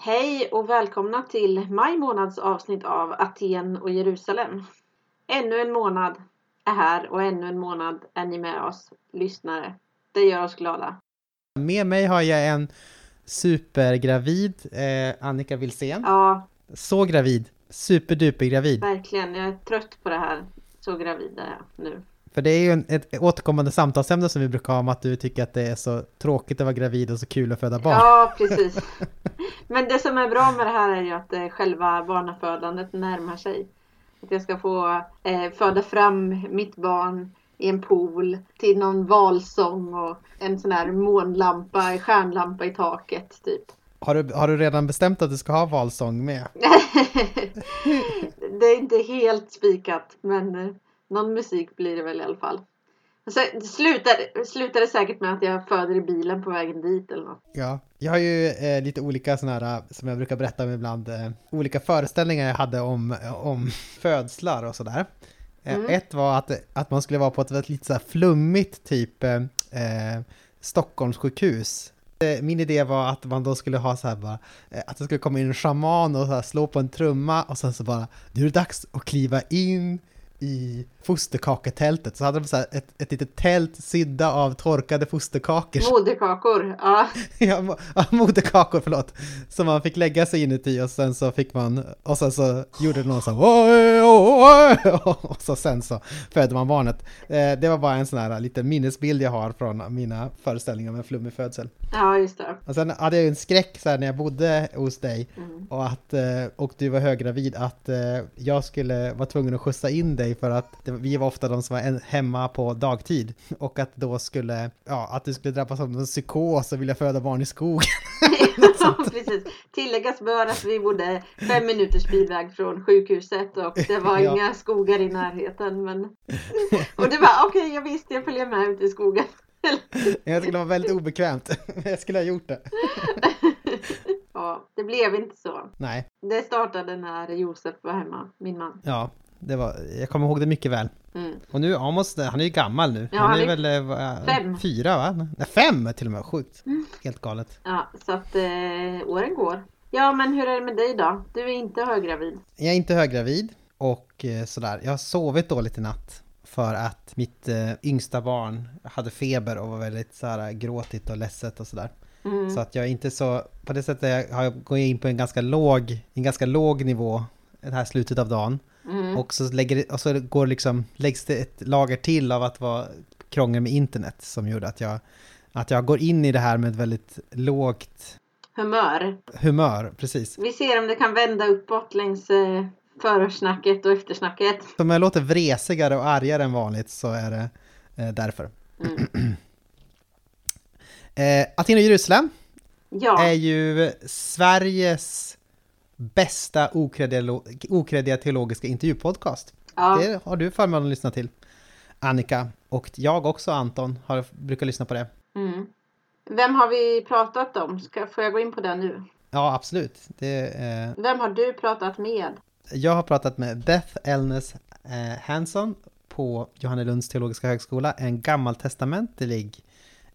Hej och välkomna till maj månads avsnitt av Aten och Jerusalem. Ännu en månad är här och ännu en månad är ni med oss lyssnare. Det gör oss glada. Med mig har jag en supergravid eh, Annika Wilsén. Ja, Så gravid, superduper gravid. verkligen. Jag är trött på det här. Så gravid är jag nu. För det är ju en, ett återkommande samtalsämne som vi brukar ha om att du tycker att det är så tråkigt att vara gravid och så kul att föda barn. Ja, precis. Men det som är bra med det här är ju att eh, själva barnafödandet närmar sig. Att jag ska få eh, föda fram mitt barn i en pool till någon valsång och en sån här månlampa, stjärnlampa i taket typ. Har, du, har du redan bestämt att du ska ha valsång med? det är inte helt spikat men eh, någon musik blir det väl i alla fall. Så det slutar, slutar det säkert med att jag föder i bilen på vägen dit eller något. Ja, jag har ju eh, lite olika sådana här, som jag brukar berätta om ibland, eh, olika föreställningar jag hade om, om födslar och sådär. Eh, Mm. Ett var att, att man skulle vara på ett väldigt lite så flummigt typ eh, eh, Stockholmssjukhus. Eh, Min idé var att man då skulle ha så här bara, eh, att det skulle komma in en shaman och så slå på en trumma och sen så bara, nu är det dags att kliva in i fosterkaketältet. Så hade de så ett, ett litet tält sydda av torkade fosterkakor. Moderkakor, ja. Ja, mo- ja, moderkakor, förlåt. Som man fick lägga sig inuti och sen så fick man, och sen så gjorde någon så och så sen så födde man barnet. Eh, Det var bara en sån här liten minnesbild jag har från mina föreställningar om en flummig födsel. Ja, just det. Och sen hade jag ju en skräck så här när jag bodde hos dig Mm. och, att, eh, och du var höggravid att eh, jag skulle vara tvungen att skjutsa in dig för att det, vi var ofta de som var hemma på dagtid och att då skulle, ja, att du skulle drabbas av en psykos och vilja föda barn i skogen. ja, precis. Tilläggas bör att vi bodde fem minuters bilväg från sjukhuset och det var Ja. inga skogar i närheten. Men... Och det var okej, jag visste jag följer med ut i skogen. Jag skulle vara väldigt obekvämt. Jag skulle ha gjort det. ja, det blev inte så. Nej, Det startade när Josef var hemma, min man. ja, det var, jag kommer ihåg det mycket väl. Mm. Och nu, Amos, han är ju gammal nu. Ja, han, han är är väl eh, fem. fyra va? Nej, fem till och med, sjukt. Helt galet. Ja, så att eh, åren går. Ja, men hur är det med dig då? Du är inte höggravid. Jag är inte höggravid och eh, sådär. Jag har sovit dåligt i natt för att mitt eh, yngsta barn hade feber och var väldigt såhär gråtigt och ledset och sådär. Mm. Så att jag är inte så, på det sättet har jag gått in på en ganska låg, en ganska låg nivå det här slutet av dagen. Mm. Och så, lägger, och så går liksom, läggs det ett lager till av att vara krångel med internet som gjorde att jag, att jag går in i det här med ett väldigt lågt Humör. humör, precis. Vi ser om det kan vända uppåt längs eh, försnacket och eftersnacket. Om jag låter vresigare och argare än vanligt så är det eh, därför. Mm. Eh, Aten och Jerusalem Ja, är ju Sveriges bästa okreddiga, okreddiga teologiska intervjupodcast. ja. Det har du förmånen att lyssna till, Annika. Och jag också, Anton, har, brukar lyssna på det. Mm. Vem har vi pratat om? Ska, får jag gå in på det nu? Ja, absolut. Det, eh, Vem har du pratat med? jag har pratat med Beth Elnes eh, Hansson på Johannelunds teologiska högskola, en gammaltestamentlig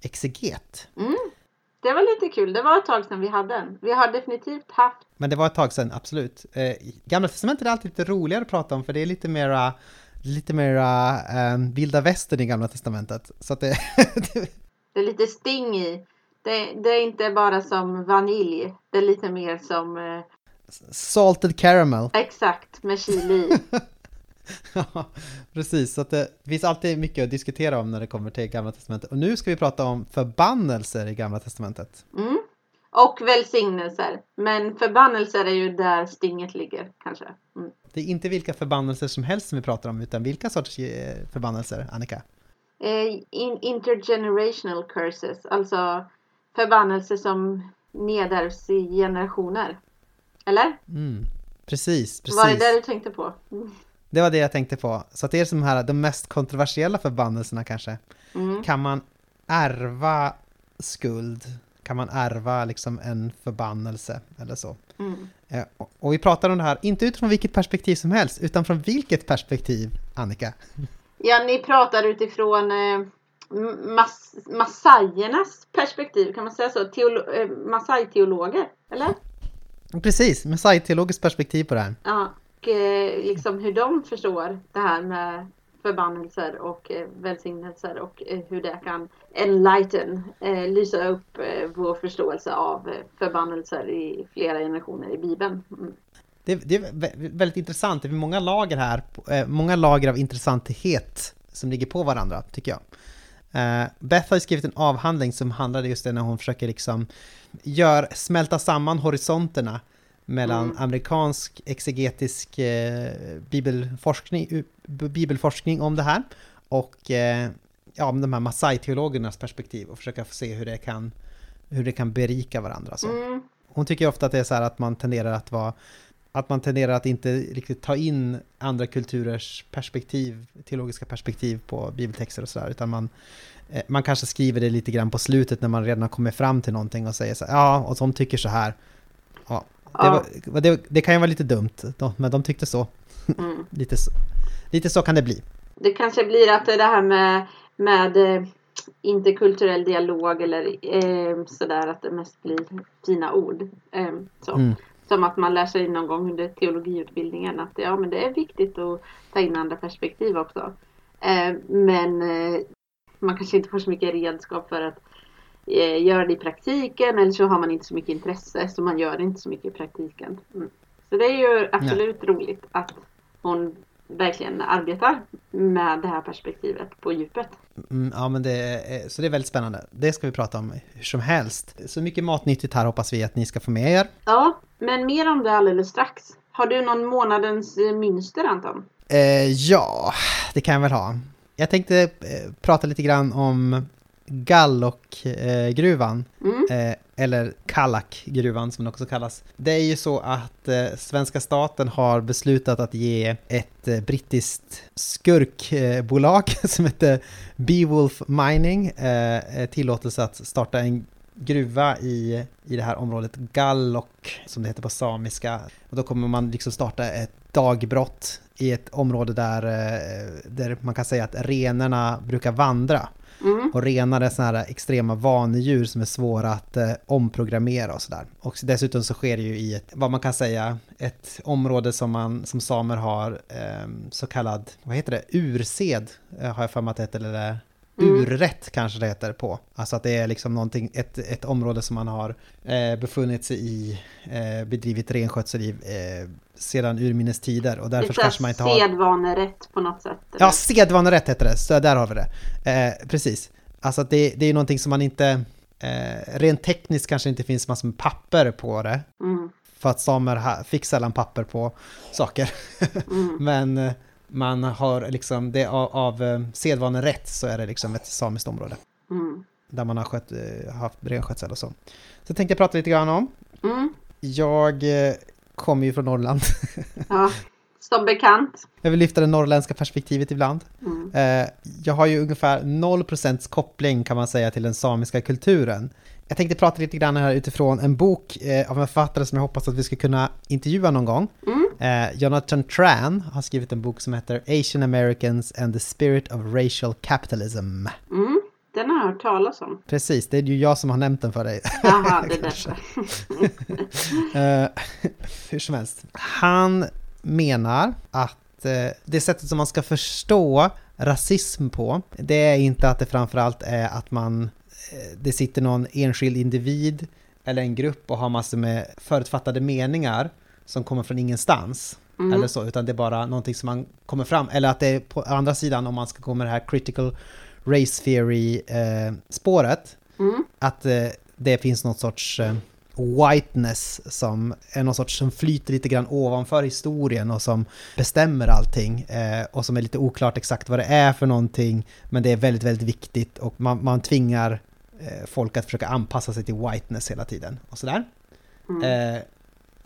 exeget. Mm. Det var lite kul. Det var ett tag sedan vi hade en. Vi har definitivt haft. Men det var ett tag sedan, absolut. Eh, Gamla testamentet är alltid lite roligare att prata om, för det är lite mera, lite mera eh, vilda västern i Gamla testamentet. Så det, Det är lite sting i. Det, det är inte bara som vanilj. Det är lite mer som eh, salted caramel. exakt med chili. Ja, precis. Så att det finns alltid mycket att diskutera om när det kommer till Gamla testamentet. Och nu ska vi prata om förbannelser i Gamla testamentet. Mm. Och välsignelser. Men förbannelser är ju där stinget ligger kanske. Mm. Det är inte vilka förbannelser som helst som vi pratar om, utan vilka sorts eh, förbannelser, Annika? Eh, in, intergenerational curses. Alltså förbannelser som nedärvs i generationer. Eller? Mm. Precis, precis. Var det det du tänkte på? Det var det jag tänkte på. Så det är som här, de mest kontroversiella förbannelserna kanske. Mm. Kan man ärva skuld? Kan man ärva liksom en förbannelse eller så? Mm. Eh, och- Och vi pratar om det här, inte utifrån vilket perspektiv som helst, utan från vilket perspektiv, Annika? Ja, ni pratar utifrån eh, mas, massajernas perspektiv. Kan man säga så? Teolo- eh, Massai-teologer, eller? Precis, messiah-teologiskt perspektiv på det här. Ja, Eh, liksom hur de förstår det här med förbannelser och eh, välsignelser och eh, hur det kan enlighten, eh, lysa upp eh, vår förståelse av förbannelser i flera generationer i Bibeln. Mm. Det, det, är väldigt intressant, det är många lager här, många lager av intressanthet som ligger på varandra, tycker jag. Eh, Beth har ju skrivit en avhandling som handlade just det när hon försöker liksom gör, smälta samman horisonterna mellan Mm. amerikansk exegetisk eh, bibelforskning, bibelforskning om det här och eh, ja, de här Masai-teologernas perspektiv och försöka se hur det kan, hur det kan berika varandra. Så. Mm. Hon tycker ofta att det är så här att man tenderar att vara att man tenderar att inte riktigt ta in andra kulturers perspektiv, teologiska perspektiv på bibeltexter och sådär, utan man, eh, man kanske skriver det lite grann på slutet när man redan har kommit fram till någonting och säger så här, ja, och de tycker så här. Ja, Ja. var, det, det kan ju vara lite dumt, men de tyckte så. Mm. Lite så, lite så kan det bli. Det kanske blir att det här med, med eh, interkulturell dialog eller eh, sådär att det mest blir fina ord. Eh, så. Mm. Som att man lär sig någon gång under teologiutbildningen att ja men det är viktigt att ta in andra perspektiv också. Eh, men eh, man kanske inte får så mycket redskap för att eh, göra det i praktiken eller så har man inte så mycket intresse så man gör det inte så mycket i praktiken. Mm. Så det är ju absolut roligt att hon verkligen arbetar med det här perspektivet på djupet. Mm, ja, men det är, så det är väldigt spännande. Det ska vi prata om hur som helst. Så mycket matnyttigt här hoppas vi att ni ska få med er. Ja, men mer om det alldeles strax. Har du någon månadens eh, mönster Anton? Eh, ja, det kan jag väl ha. Jag tänkte eh, prata lite grann om Gallok-gruvan, Mm. eh, eller Kallak-gruvan som den också kallas. Det är ju så att eh, svenska staten har beslutat att ge ett eh, brittiskt skurkbolag som heter Beowulf Mining eh, tillåtelse att starta en gruva i, i det här området Gallok, som det heter på samiska. Och då kommer man liksom starta ett dagbrott i ett område där, där man kan säga att renorna brukar vandra. Mm. Och är sådana här extrema vanedjur som är svåra att eh, omprogrammera och sådär. Och dessutom så sker det ju i ett, vad man kan säga, ett område som man som samer har eh, så kallad, vad heter det, ursed, eh, har jag för mig att det heter, eller Mm. urrätt kanske det heter på. Alltså att det är liksom någonting, ett, ett område som man har eh, befunnit sig i, eh, bedrivit renskötsel i eh, sedan urminnes tider och därför Lite kanske man inte har... sedvanerätt på något sätt. eller? Ja, sedvanerätt heter det, så där har vi det. Eh, precis. Alltså det, det är ju någonting som man inte, eh, rent tekniskt kanske inte finns massor med papper på det. Mm. För att samer fick sällan papper på saker. Mm. Men eh, man har liksom, det av, av eh, sedvanerätt så är det liksom ett samiskt område. Mm. Där man har skött, eh, haft renskötsel och så. Så tänkte jag prata lite grann om. Mm. Jag kommer ju från Norrland. Ja, som bekant. Jag vill lyfta det norrländska perspektivet ibland. Mm. Eh, jag har ju ungefär 0% koppling kan man säga till den samiska kulturen. Jag tänkte prata lite grann här utifrån en bok eh, av en författare som jag hoppas att vi ska kunna intervjua någon gång. Mm. Eh, Jonathan Tran har skrivit en bok som heter Asian Americans and the Spirit of Racial Capitalism. Mm. Den har jag hört talas om. Precis, det är ju jag som har nämnt den för dig. Jaha, det är därför. Eh, hur som helst. Han menar att eh, det sättet som man ska förstå rasism på, det är inte att det framförallt är att man, eh, det sitter någon enskild individ eller en grupp och har massor med förutfattade meningar som kommer från ingenstans. Mm. Eller så, utan det är bara någonting som man kommer fram, eller att det är på andra sidan om man ska gå med det här critical race theory eh, Mm. att eh, det finns något sorts eh, whiteness som är någon sorts som flyter lite grann ovanför historien och som bestämmer allting eh, och som är lite oklart exakt vad det är för någonting men det är väldigt, väldigt viktigt och man, man tvingar eh, folk att försöka anpassa sig till whiteness hela tiden och sådär. Mm. Eh,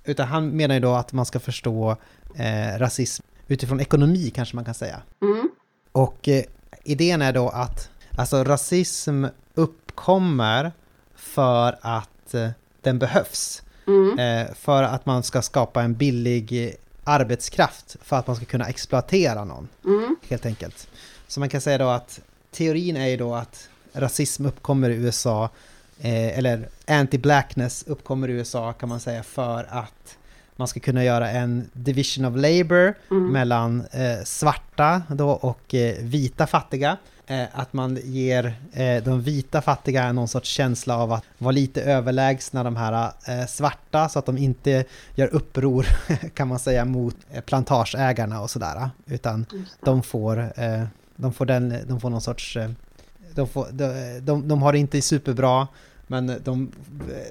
utan han menar ju då att man ska förstå eh, rasism utifrån ekonomi kanske man kan säga. Mm. Och idén är då att alltså rasism uppkommer för att eh, den behövs. Mm. Eh, för att man ska skapa en billig arbetskraft för att man ska kunna exploatera någon, Mm. helt enkelt. Så man kan säga då att teorin är ju då att rasism uppkommer i USA eh, eller anti-blackness uppkommer i USA kan man säga för att man ska kunna göra en division of labor Mm. mellan eh, svarta då och eh, vita fattiga. Eh, att man ger eh, de vita fattiga någon sorts känsla av att vara lite överlägsna de här eh, svarta så att de inte gör uppror kan man säga mot eh, plantageägarna och sådär. Utan de får, de får, den, de får någon sorts... De, får, de, de, de har det inte superbra, men de,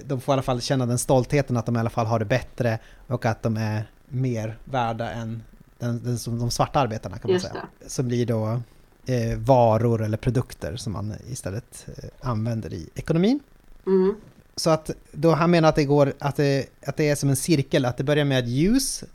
de får i alla fall känna den stoltheten att de i alla fall har det bättre och att de är mer värda än den, den, som de svarta arbetarna kan man Just säga. Som blir då eh, varor eller produkter som man istället eh, använder i ekonomin. Mm. Så att då han menar att det går, att det, att det är som en cirkel, att det börjar med att use,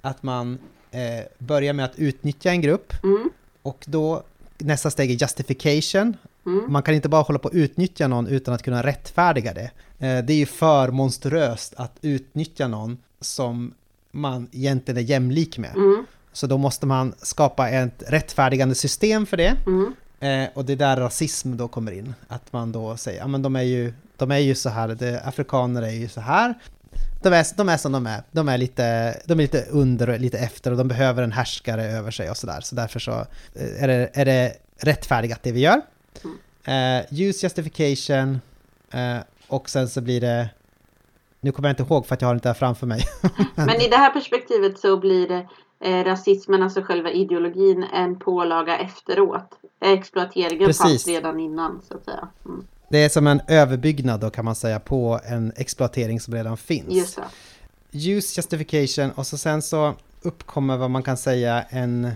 att man eh, börjar med att utnyttja en grupp Mm. och då nästa steg är justification. Mm. Man kan inte bara hålla på att utnyttja någon utan att kunna rättfärdiga det. Eh, Det är ju för monstruöst att utnyttja någon som man egentligen är jämlik med. Mm. Så då måste man skapa ett rättfärdigande system för det. Mm. Eh, och det är där rasism då kommer in. Att man då säger, ja men de är ju, de är ju så här, det, afrikaner är ju så här. De är, de är som de är. De är, lite, de är lite under och lite efter och de behöver en härskare över sig och sådär. Så därför så eh, är det, är det rättfärdigat det vi gör. Eh, use justification eh, och sen så blir det nu kommer jag inte ihåg för att jag har det inte här framför mig. Men i det här perspektivet så blir det eh, rasismen, alltså själva ideologin, en pålaga efteråt. Exploateringen Precis. fanns redan innan så att säga. Mm. Det är som en överbyggnad då kan man säga på en exploatering som redan finns. Just det. use justification och så sen så uppkommer vad man kan säga en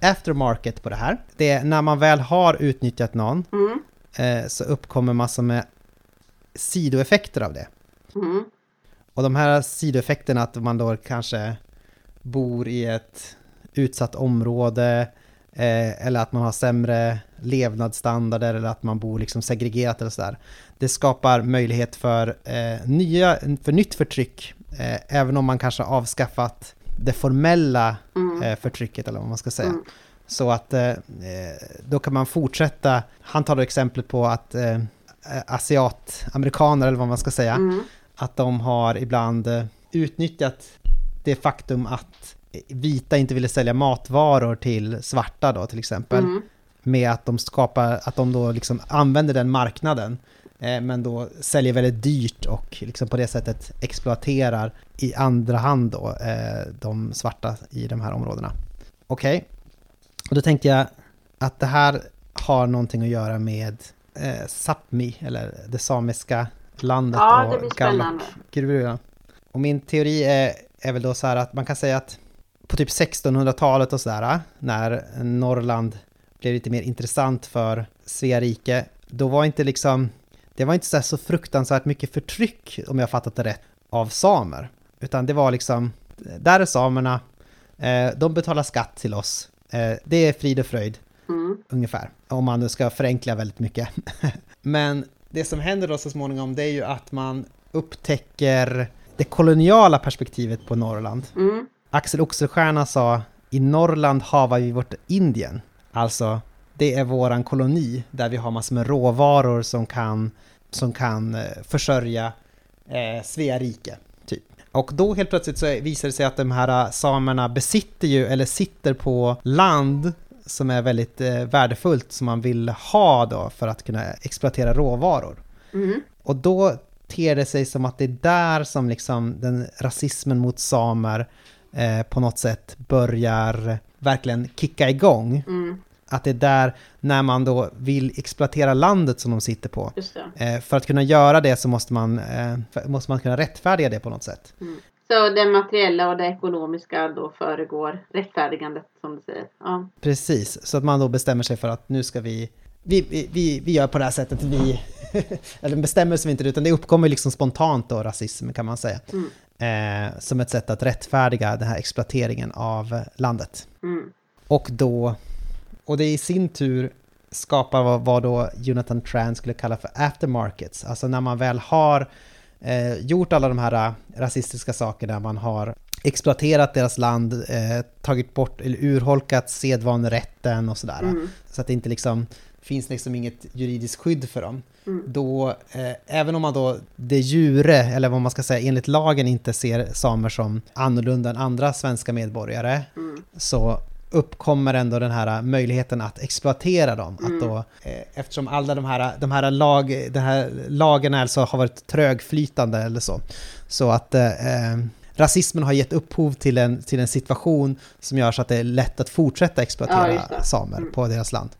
aftermarket på det här. Det är när man väl har utnyttjat någon Mm. eh, så uppkommer massor med sidoeffekter av det. Mm. Och de här sidoeffekterna att man då kanske bor i ett utsatt område eh, eller att man har sämre levnadsstandarder eller att man bor liksom segregerat eller sådär. Det skapar möjlighet för, eh, nya, för nytt förtryck eh, även om man kanske har avskaffat det formella Mm. eh, förtrycket eller vad man ska säga. Mm. Så att eh, då kan man fortsätta, han tar då exemplet på att eh, asiatamerikaner eller vad man ska säga, Mm. att de har ibland utnyttjat det faktum att vita inte ville sälja matvaror till svarta då till exempel. Mm. Med att de skapar, att de då liksom använder den marknaden. Eh, men då säljer väldigt dyrt och liksom på det sättet exploaterar i andra hand då eh, de svarta i de här områdena. Okej, och då tänkte jag att det här har någonting att göra med eh, Sápmi, eller det samiska landet Ja, och gruvorna. Och min teori är, är väl då så här att man kan säga att på typ 1600-talet och sådär, när Norrland blev lite mer intressant för Svea rike, då var inte liksom, det var inte så, så fruktansvärt mycket förtryck, om jag fattat det rätt, av samer. Utan det var liksom, där är samerna, eh, de betalar skatt till oss, eh, det är frid och fröjd, Mm. ungefär. Om man nu ska förenkla väldigt mycket. Men det som händer då så småningom det är ju att man upptäcker det koloniala perspektivet på Norrland. Mm. Axel Oxenstierna sa i Norrland har vi vårt Indien. Alltså, det är våran koloni där vi har massor med råvaror som kan, som kan eh, försörja eh, Svea rike. Typ. Och då helt plötsligt så visar det sig att de här eh, samerna besitter ju, eller sitter på land som är väldigt eh, värdefullt som man vill ha då för att kunna exploatera råvaror. Mm. Och då ter det sig som att det är där som liksom den rasismen mot samer eh, på något sätt börjar verkligen kicka igång. Mm. Att det är där när man då vill exploatera landet som de sitter på. Eh, för att kunna göra det så måste man, eh, måste man kunna rättfärdiga det på något sätt. Mm. Så det materiella och det ekonomiska då föregår rättfärdigandet som du säger. Ja. Precis, så att man då bestämmer sig för att nu ska vi vi, vi, vi, vi gör på det här sättet, vi, eller bestämmer sig inte utan det uppkommer liksom spontant då rasism kan man säga. Mm. Eh, som ett sätt att rättfärdiga den här exploateringen av landet. Mm. Och då, och det i sin tur skapar vad, vad då Jonathan Tran skulle kalla för aftermarkets. Alltså när man väl har eh, gjort alla de här eh, rasistiska sakerna, man har exploaterat deras land, eh, tagit bort eller urholkat sedvanerätten och sådär. Mm. Så att det inte liksom, finns liksom inget juridiskt skydd för dem. Mm. Då, eh, även om man då de jure, eller vad man ska säga, enligt lagen inte ser samer som annorlunda än andra svenska medborgare, mm. så uppkommer ändå den här möjligheten att exploatera dem. Mm. Att då, eh, eftersom alla de här, de här, lag, de här lagen alltså har varit trögflytande eller så. Så att eh, rasismen har gett upphov till en, till en situation som gör så att det är lätt att fortsätta exploatera ja, samer mm. på deras land.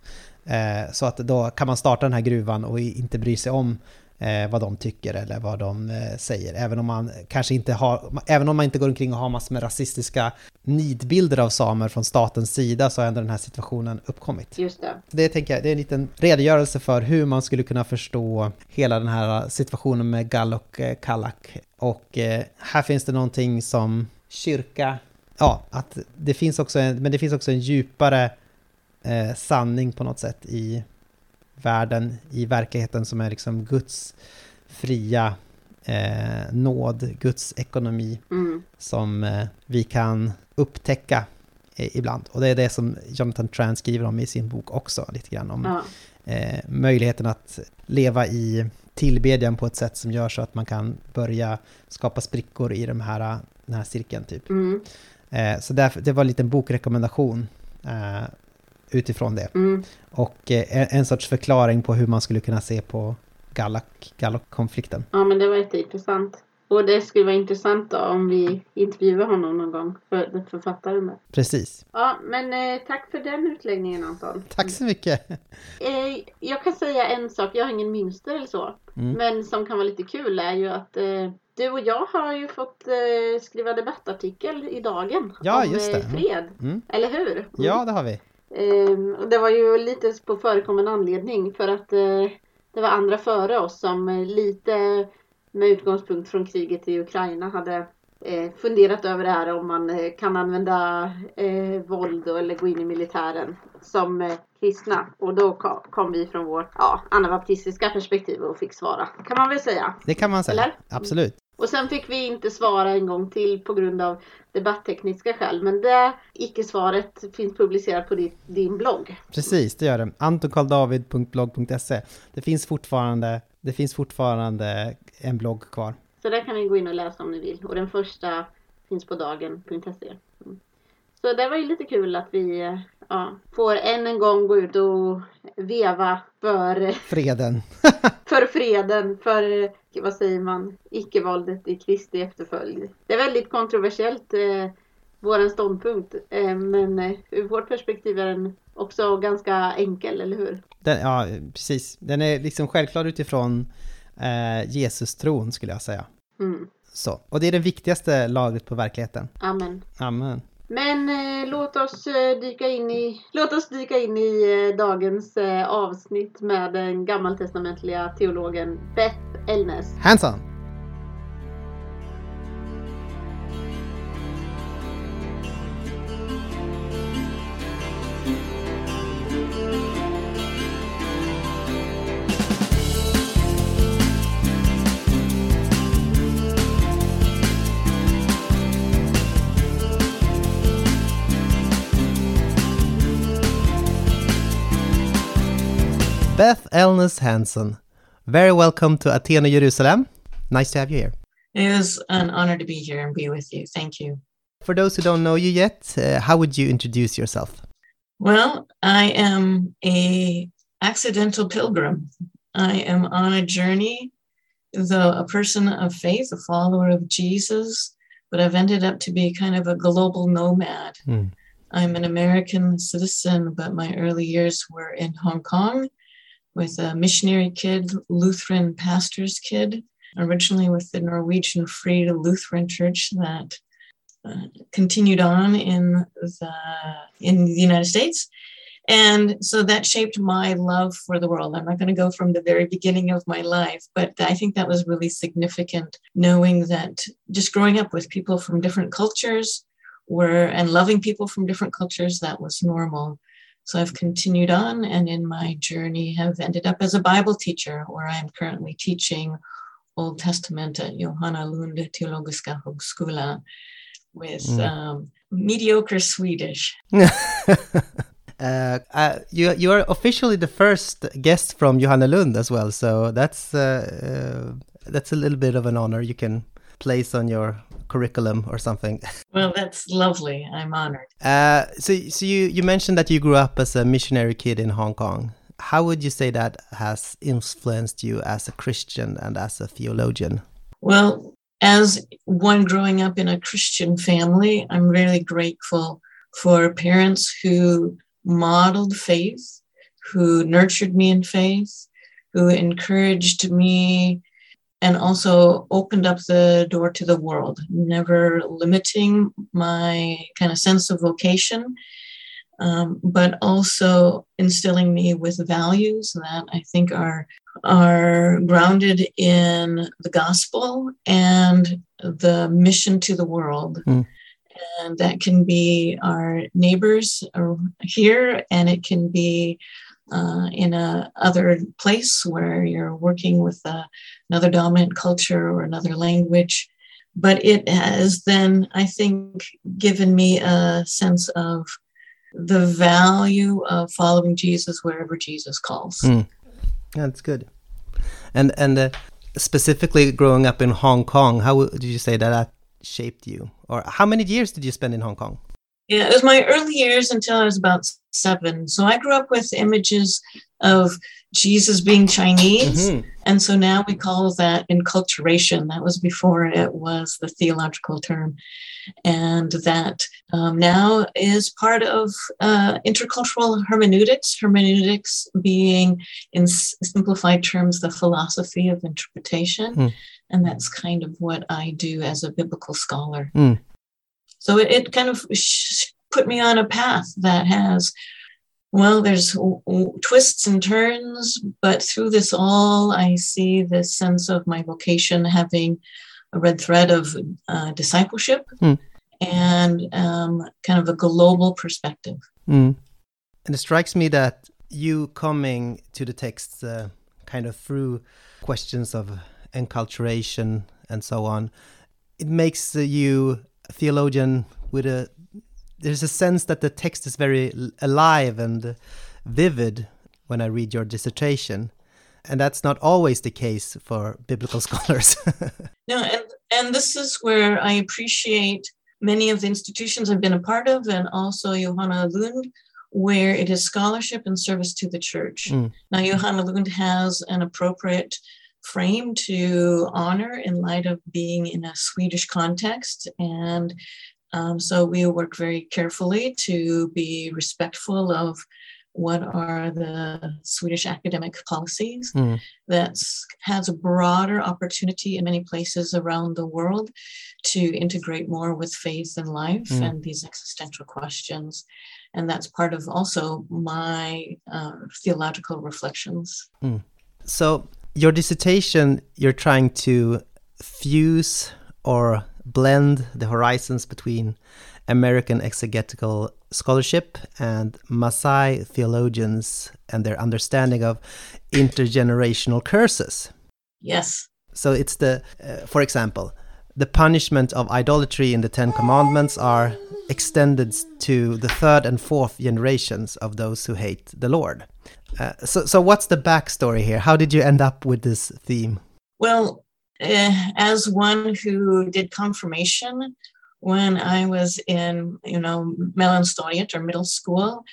Eh, så att då kan man starta den här gruvan och inte bry sig om eh, vad de tycker eller vad de eh, säger. Även om man kanske inte har, även om man inte går omkring och har massor med rasistiska nidbilder av samer från statens sida så har ändå den här situationen uppkommit. Just det. Det tänker jag, det är en liten redogörelse för hur man skulle kunna förstå hela den här situationen med Gall och eh, Kallak. Och eh, här finns det någonting som kyrka, ja, att det finns också en, men det finns också en djupare eh, sanning på något sätt i världen, i verkligheten som är liksom Guds fria eh, nåd, Guds ekonomi mm. som eh, vi kan upptäcka eh, ibland. Och det är det som Jonathan Tran skriver om i sin bok också, lite grann om ja. Eh, möjligheten att leva i tillbedjan på ett sätt som gör så att man kan börja skapa sprickor i de här, den här cirkeln typ. Mm. Eh, så därför, det var en liten bokrekommendation eh, utifrån det. Mm. Och eh, en sorts förklaring på hur man skulle kunna se på Gallok-konflikten. Ja, men det var jätteintressant. Och det skulle vara intressant då om vi intervjuar honom någon gång, för författaren med. Precis. Ja, men eh, tack för den utläggningen Anton. Tack så mycket. Eh, jag kan säga en sak, jag har ingen mönster eller så. Mm. Men som kan vara lite kul är ju att eh, du och jag har ju fått eh, skriva debattartikel i Dagen. Ja, om, just det. Eh, fred. Mm. Eller hur? Mm. Ja, det har vi. Och det var ju lite på förekommande anledning för att eh, det var andra före oss som eh, lite med utgångspunkt från kriget i Ukraina hade eh, funderat över det här om man kan använda våld eller gå in i militären som kristna. Och då kom vi från vårt ja, anabaptistiska perspektiv och fick svara. Kan man väl säga? Det kan man säga, Eller? absolut. Och sen fick vi inte svara en gång till på grund av debatttekniska skäl. Men det icke-svaret finns publicerat på din, din blogg. Precis, det gör det. antonkarldavid.blogg.se. Det finns fortfarande, det finns fortfarande en blogg kvar. Så där kan ni gå in och läsa om ni vill. Och den första finns på dagen.se. Mm. Så det var ju lite kul att vi ja, får än en gång gå ut och veva för freden. för freden, för vad säger man, icke-våldet i Kristi efterföljd. Det är väldigt kontroversiellt, eh, vår ståndpunkt, eh, men eh, ur vårt perspektiv är den också ganska enkel, eller hur? Den, ja, precis. Den är liksom självklar utifrån eh, Jesus-tron, skulle jag säga. Mm. Så, och det är det viktigaste lagret på verkligheten. Amen. Amen. Men eh, låt, oss, eh, dyka in i, låt oss dyka in i eh, dagens eh, avsnitt med den gammaltestamentliga teologen Beth Elnes. Hands on! Beth Elness Hanson, very welcome to Athena, Jerusalem. Nice to have you here. It is an honor to be here and be with you. Thank you. For those who don't know you yet, uh, how would you introduce yourself? Well, I am a accidental pilgrim. I am on a journey, though a person of faith, a follower of Jesus, but I've ended up to be kind of a global nomad. Mm. I'm an American citizen, but my early years were in Hong Kong with a missionary kid, Lutheran pastor's kid, originally with the Norwegian Free Lutheran Church that uh, continued on in the in the United States. And so that shaped my love for the world. I'm not going to go from the very beginning of my life, but I think that was really significant knowing that just growing up with people from different cultures were and loving people from different cultures, that was normal. So I've continued on and in my journey have ended up as a Bible teacher where I'm currently teaching Old Testament at Johannelund Theologiska Högskola with mm. um, mediocre Swedish. Uh, uh, you you are officially the first guest from Johannelund as well, so that's uh, uh, that's a little bit of an honor you can place on your curriculum or something. Well, that's lovely. I'm honored. Uh, so so you you mentioned that you grew up as a missionary kid in Hong Kong. How would you say that has influenced you as a Christian and as a theologian? Well, as one growing up in a Christian family, I'm really grateful for parents who modeled faith, who nurtured me in faith, who encouraged me and also opened up the door to the world, never limiting my kind of sense of vocation, um, but also instilling me with values that I think are are grounded in the gospel and the mission to the world. Mm and that can be our neighbors here, and it can be uh, in a other place where you're working with uh, another dominant culture or another language. But it has then, I think, given me a sense of the value of following Jesus wherever Jesus calls. Mm. That's good. And and uh, specifically growing up in Hong Kong, how did you say that that shaped you? Or how many years did you spend in Hong Kong? Yeah, it was my early years until I was about seven. So I grew up with images of Jesus being Chinese. Mm-hmm. And so now we call that enculturation. That was before it was the theological term. And that um, now is part of uh, intercultural hermeneutics, hermeneutics being, in simplified terms, the philosophy of interpretation. Mm. And that's kind of what I do as a biblical scholar. Mm. So it, it, kind of sh- put me on a path that has, well, there's w- w- twists and turns, but through this all, I see this sense of my vocation having a red thread of uh, discipleship mm. and um, kind of a global perspective. Mm. And it strikes me that you coming to the text uh, kind of through questions of enculturation and so on, it makes you a theologian with a. There's a sense that the text is very alive and vivid when I read your dissertation, and that's not always the case for biblical scholars. no, and and this is where I appreciate many of the institutions I've been a part of, and also Johannelund, where it is scholarship and service to the church. Mm. Now, Johannelund has an appropriate frame to honor in light of being in a Swedish context. And um, so we work very carefully to be respectful of what are the Swedish academic policies mm. that has a broader opportunity in many places around the world to integrate more with faith and life mm. and these existential questions. And that's part of also my uh, theological reflections. Mm. So your dissertation, you're trying to fuse or blend the horizons between American exegetical scholarship and Maasai theologians and their understanding of intergenerational curses. Yes. So it's the, uh, for example, the punishment of idolatry in the Ten Commandments are extended to the third and fourth generations of those who hate the Lord. Uh, so, so what's the backstory here? How did you end up with this theme? Well, as one who did confirmation when I was in, you know, or middle school,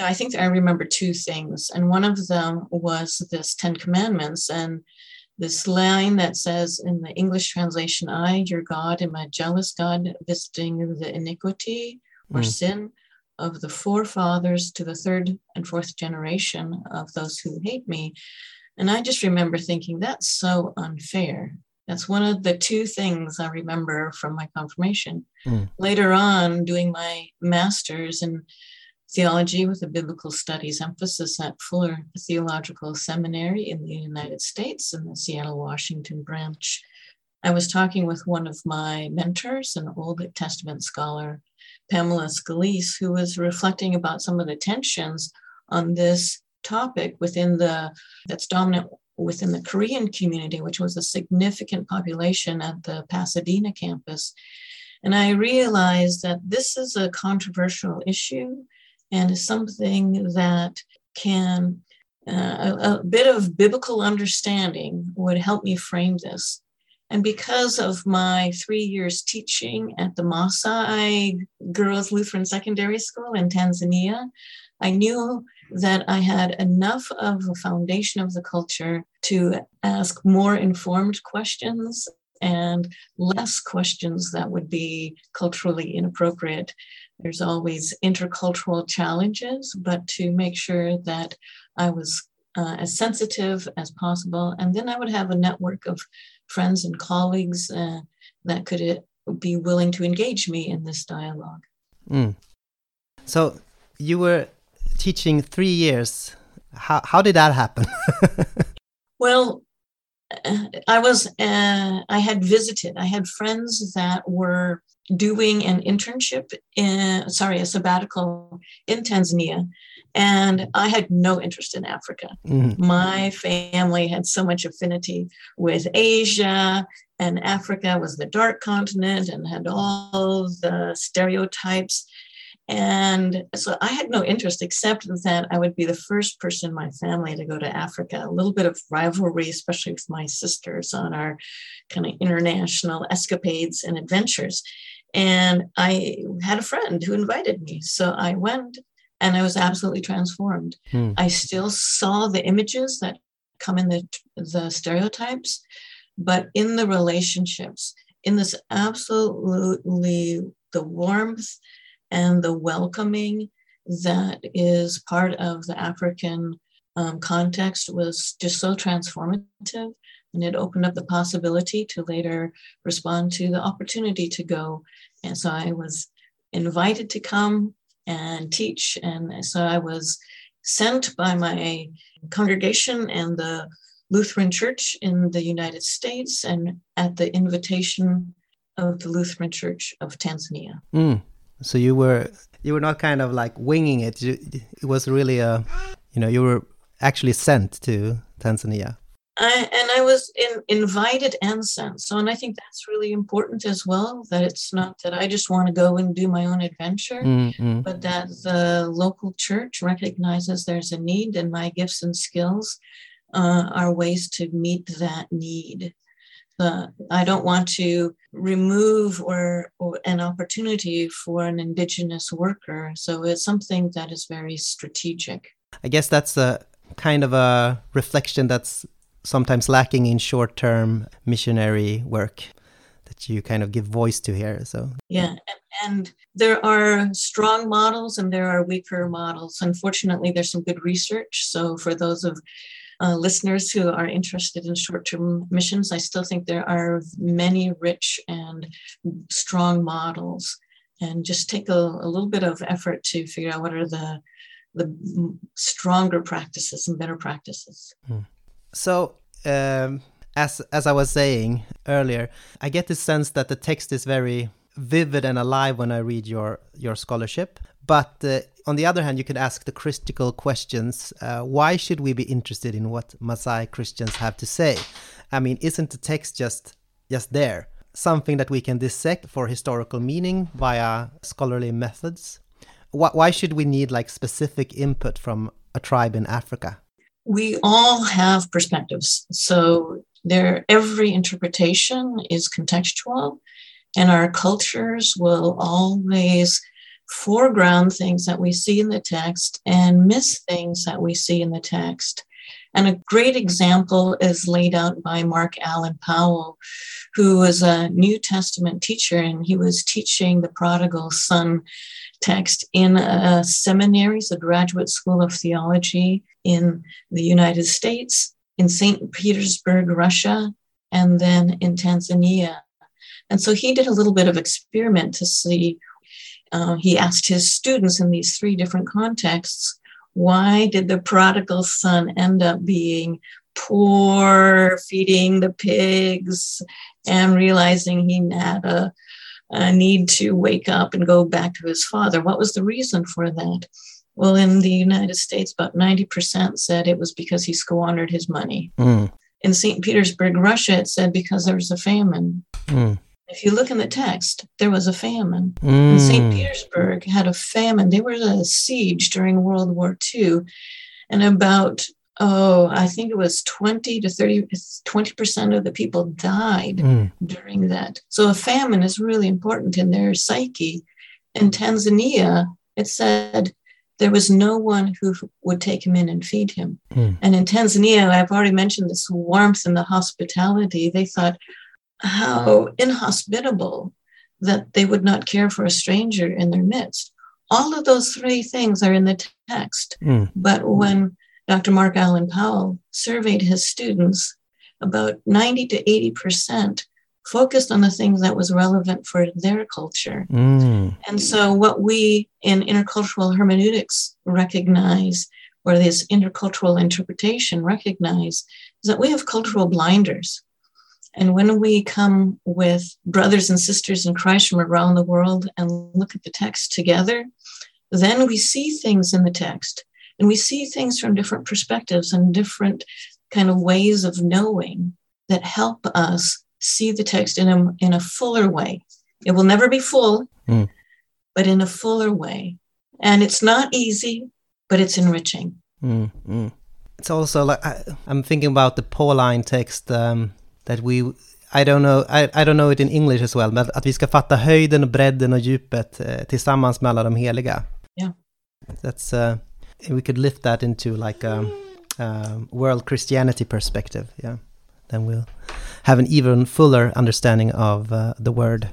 I think I remember two things, and one of them was this Ten Commandments and this line that says in the English translation, "I, your God, am a jealous God, visiting the iniquity or mm. sin." of the forefathers to the third and fourth generation of those who hate me. And I just remember thinking, that's so unfair. That's one of the two things I remember from my confirmation. Mm. Later on, doing my master's in theology with a biblical studies emphasis at Fuller Theological Seminary in the United States in the Seattle, Washington branch, I was talking with one of my mentors, an Old Testament scholar, Pamela Scalise, who was reflecting about some of the tensions on this topic within the that's dominant within the Korean community, which was a significant population at the Pasadena campus. And I realized that this is a controversial issue and something that can uh, a, a bit of biblical understanding would help me frame this. And because of my three years teaching at the Maasai Girls Lutheran Secondary School in Tanzania, I knew that I had enough of a foundation of the culture to ask more informed questions and less questions that would be culturally inappropriate. There's always intercultural challenges, but to make sure that I was uh, as sensitive as possible. And then I would have a network of friends and colleagues uh, that could uh, be willing to engage me in this dialogue. Mm. So you were teaching three years. How, how did that happen? well, uh, I was, uh, I had visited, I had friends that were doing an internship in, sorry, a sabbatical in Tanzania. And I had no interest in Africa. Mm-hmm. My family had so much affinity with Asia, and Africa was the dark continent and had all the stereotypes. And so I had no interest except that I would be the first person in my family to go to Africa. A little bit of rivalry, especially with my sisters on our kind of international escapades and adventures. And I had a friend who invited me. So I went and I was absolutely transformed. Hmm. I still saw the images that come in the, the stereotypes, but in the relationships, in this absolutely the warmth and the welcoming that is part of the African um, context was just so transformative. And it opened up the possibility to later respond to the opportunity to go. And so I was invited to come and teach. And so I was sent by my congregation and the Lutheran Church in the United States and at the invitation of the Lutheran Church of Tanzania. Mm. So you were you were not kind of like winging it. You, it was really a you know you were actually sent to Tanzania. I, and I was in, invited and sent. So, and I think that's really important as well that it's not that I just want to go and do my own adventure, mm-hmm. but that the local church recognizes there's a need and my gifts and skills uh, are ways to meet that need. Uh, I don't want to remove or, or an opportunity for an indigenous worker. So it's something that is very strategic. I guess that's a kind of a reflection that's sometimes lacking in short term missionary work that you kind of give voice to here so yeah and, and, there are strong models and there are weaker models unfortunately there's some good research so for those of uh, listeners who are interested in short-term missions i still think there are many rich and strong models and just take a, a little bit of effort to figure out what are the the stronger practices and better practices hmm. So, um, as as I was saying earlier, I get the sense that the text is very vivid and alive when I read your your scholarship. But uh, on the other hand, you could ask the critical questions. Uh, why should we be interested in what Maasai Christians have to say? I mean, isn't the text just just there? Something that we can dissect for historical meaning via scholarly methods? Why, why should we need like specific input from a tribe in Africa? we all have perspectives. So there, every interpretation is contextual, and our cultures will always foreground things that we see in the text and miss things that we see in the text. And a great example is laid out by Mark Allan Powell, who was a New Testament teacher, and he was teaching the prodigal son text in a seminary, a graduate school of theology in the United States, in St. Petersburg, Russia, and then in Tanzania. And so he did a little bit of experiment to see. Uh, he asked his students in these three different contexts why did the prodigal son end up being poor, feeding the pigs, and realizing he had a uh, need to wake up and go back to his father. What was the reason for that? Well, in the United States, about 90% said it was because he squandered his money. Mm. In St. Petersburg, Russia, it said because there was a famine. Mm. If you look in the text, there was a famine. Mm. And St. Petersburg had a famine. They were a siege during World War II. And about, oh, I think it was 20 to 30, 20% of the people died mm. during that. So a famine is really important in their psyche. In Tanzania, it said there was no one who would take him in and feed him. Mm. And in Tanzania, I've already mentioned this warmth and the hospitality. They thought, how inhospitable that they would not care for a stranger in their midst. All of those three things are in the text. Mm. But when Dr. Mark Allan Powell surveyed his students, about 90 to 80% focused on the things that was relevant for their culture. Mm. And so what we in intercultural hermeneutics recognize or this intercultural interpretation recognize is that we have cultural blinders. And when we come with brothers and sisters in Christ from around the world and look at the text together, then we see things in the text and we see things from different perspectives and different kind of ways of knowing that help us see the text in a, in a fuller way. It will never be full, mm. but in a fuller way. And it's not easy, but it's enriching. Mm, mm. It's also like I, am thinking about the Pauline text. Um, that we I don't know, I, I don't know it in English as well, men att vi ska fatta höjden, bredden och djupet eh, tillsammans med alla de heliga. Yeah. That's, uh, we could lift that into like a, a world Christianity perspective, yeah. Then we'll have an even fuller understanding of uh, the word.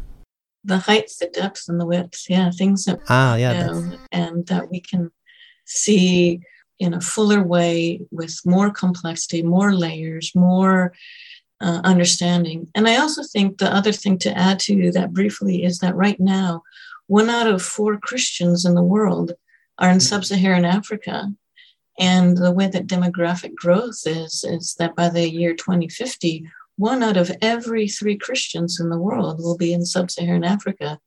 The height, the depth, and the width, yeah, things that, ah, yeah, um, and that we can see in a fuller way with more complexity, more layers, more uh, understanding. And I also think the other thing to add to that briefly is that right now, one out of four Christians in the world are in sub Saharan Africa. And the way that demographic growth is, is that by the year 2050, one out of every three Christians in the world will be in sub Saharan Africa.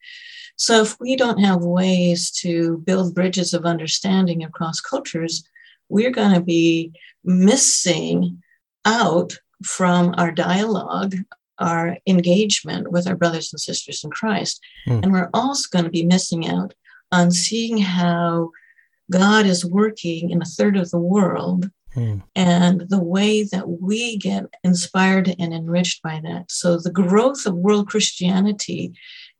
So if we don't have ways to build bridges of understanding across cultures, we're going to be missing out from our dialogue, our engagement with our brothers and sisters in Christ. Mm. And we're also going to be missing out on seeing how God is working in a third of the world mm. and the way that we get inspired and enriched by that. So the growth of world Christianity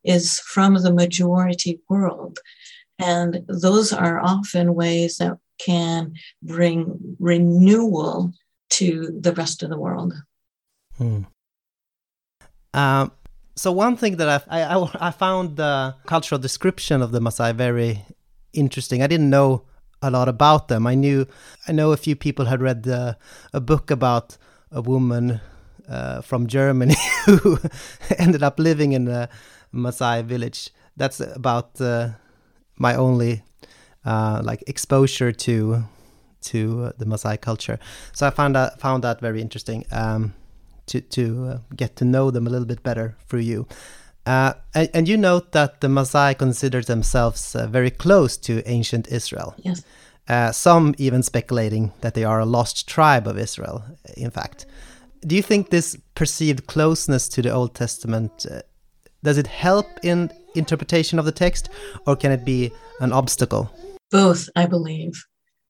is from the majority world. And those are often ways that can bring renewal to the rest of the world. Hmm. Um, so one thing that I, I, I found the cultural description of the Maasai very interesting. I didn't know a lot about them. I knew I know a few people had read a book about a woman uh, from Germany who ended up living in a Maasai village. That's about uh, my only uh, like exposure to to uh, the Maasai culture. So I found that found that very interesting um, to to uh, get to know them a little bit better through you. Uh, and, and, you note that the Maasai consider themselves uh, very close to ancient Israel. Yes. Uh, some even speculating that they are a lost tribe of Israel. In fact, do you think this perceived closeness to the Old Testament uh, does it help in interpretation of the text, or can it be an obstacle? Both, I believe.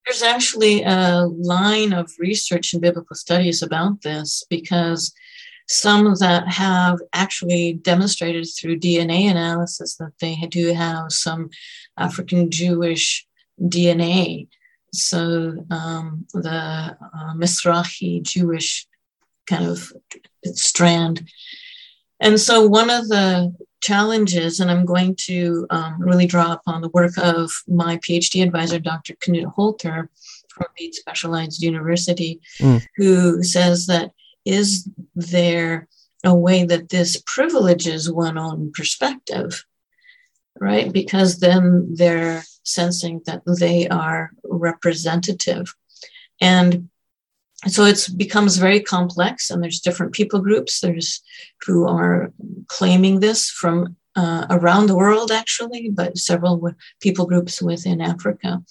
There's actually a line of research in biblical studies about this because some of that have actually demonstrated through DNA analysis that they do have some African Jewish DNA. So um, the uh, Mizrahi Jewish kind of strand. And so one of the challenges, and I'm going to um, really draw upon the work of my PhD advisor, Dr. Knut Holter from VID Specialized University, mm. who says that is there a way that this privileges one own perspective, right? Because then they're sensing that they are representative. And so it becomes very complex and there's different people groups there's who are claiming this from uh, around the world actually but several people groups within africa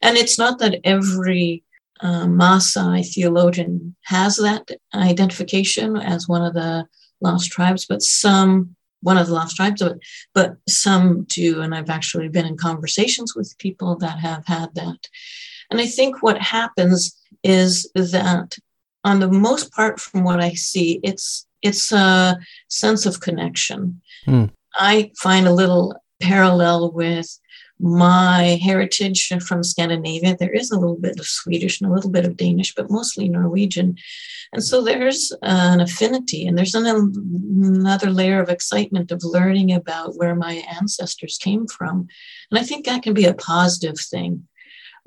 and it's not that every uh, Maasai theologian has that identification as one of the lost tribes, but some one of the lost tribes it, but some do. And I've actually been in conversations with people that have had that. And I think what happens is that, on the most part, from what I see, it's it's a sense of connection. Mm. I find a little parallel with my heritage from Scandinavia. There is a little bit of Swedish and a little bit of Danish, but mostly Norwegian. And so there's an affinity, and there's an, another layer of excitement of learning about where my ancestors came from. And I think that can be a positive thing.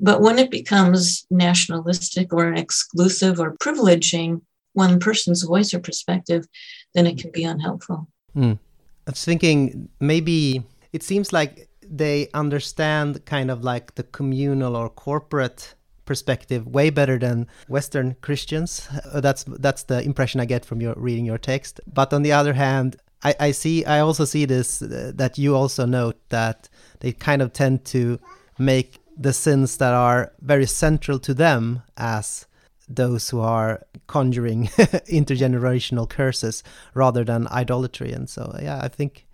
But when it becomes nationalistic or exclusive or privileging one person's voice or perspective, then it can be unhelpful. Mm. I was thinking maybe it seems like they understand kind of like the communal or corporate perspective way better than Western Christians. Uh, that's that's the impression I get from your reading your text. But on the other hand, I, I see I also see this uh, that you also note that they kind of tend to make the sins that are very central to them as those who are conjuring intergenerational curses rather than idolatry. And so yeah i think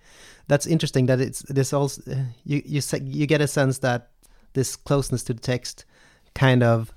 that's interesting that it's this also you you you get a sense that this closeness to the text kind of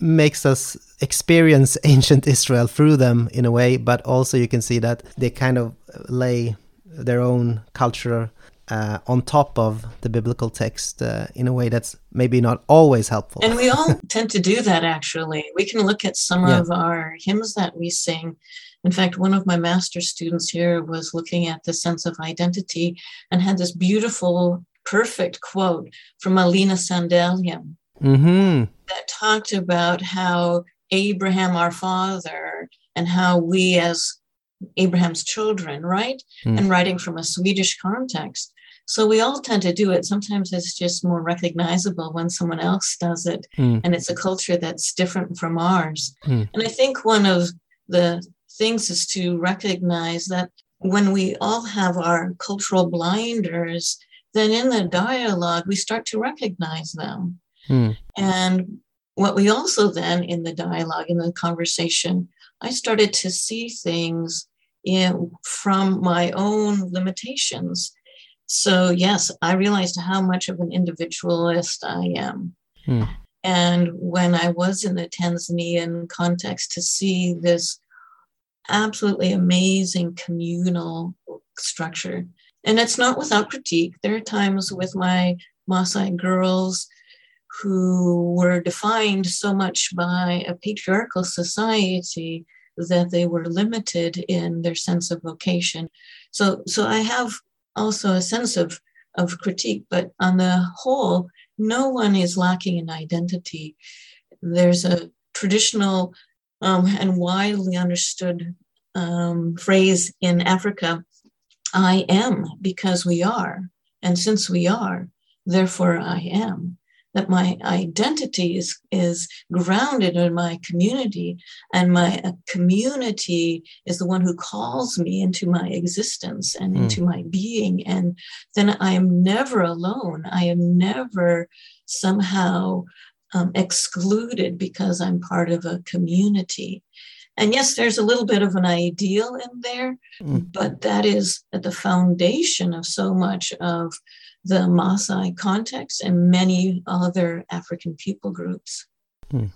makes us experience ancient Israel through them in a way, but also you can see that they kind of lay their own culture uh, on top of the biblical text uh, in a way that's maybe not always helpful. And we all tend to do that actually. We can look at some yeah. of our hymns that we sing in fact, one of my master students here was looking at the sense of identity and had this beautiful, perfect quote from a Lina Sandell hymn mm-hmm. that talked about how Abraham, our father, and how we as Abraham's children, right? Mm. And writing from a Swedish context. So we all tend to do it. Sometimes it's just more recognizable when someone else does it. Mm. And it's a culture that's different from ours. Mm. And I think one of the things is to recognize that when we all have our cultural blinders, then in the dialogue, we start to recognize them. Hmm. And what we also then in the dialogue, in the conversation, I started to see things in, from my own limitations. So, yes, I realized how much of an individualist I am. Hmm. And when I was in the Tanzanian context, to see this absolutely amazing communal structure. And it's not without critique. There are times with my Maasai girls who were defined so much by a patriarchal society that they were limited in their sense of vocation. So, so I have also a sense of, of critique, but on the whole, no one is lacking in identity. There's a traditional um, and widely understood um, phrase in Africa I am because we are. And since we are, therefore I am. That my identity is, is grounded in my community, and my uh, community is the one who calls me into my existence and mm. into my being. And then I am never alone. I am never somehow um, excluded because I'm part of a community. And yes, there's a little bit of an ideal in there, mm. but that is at the foundation of so much of the Maasai context and many other African people groups. Mm.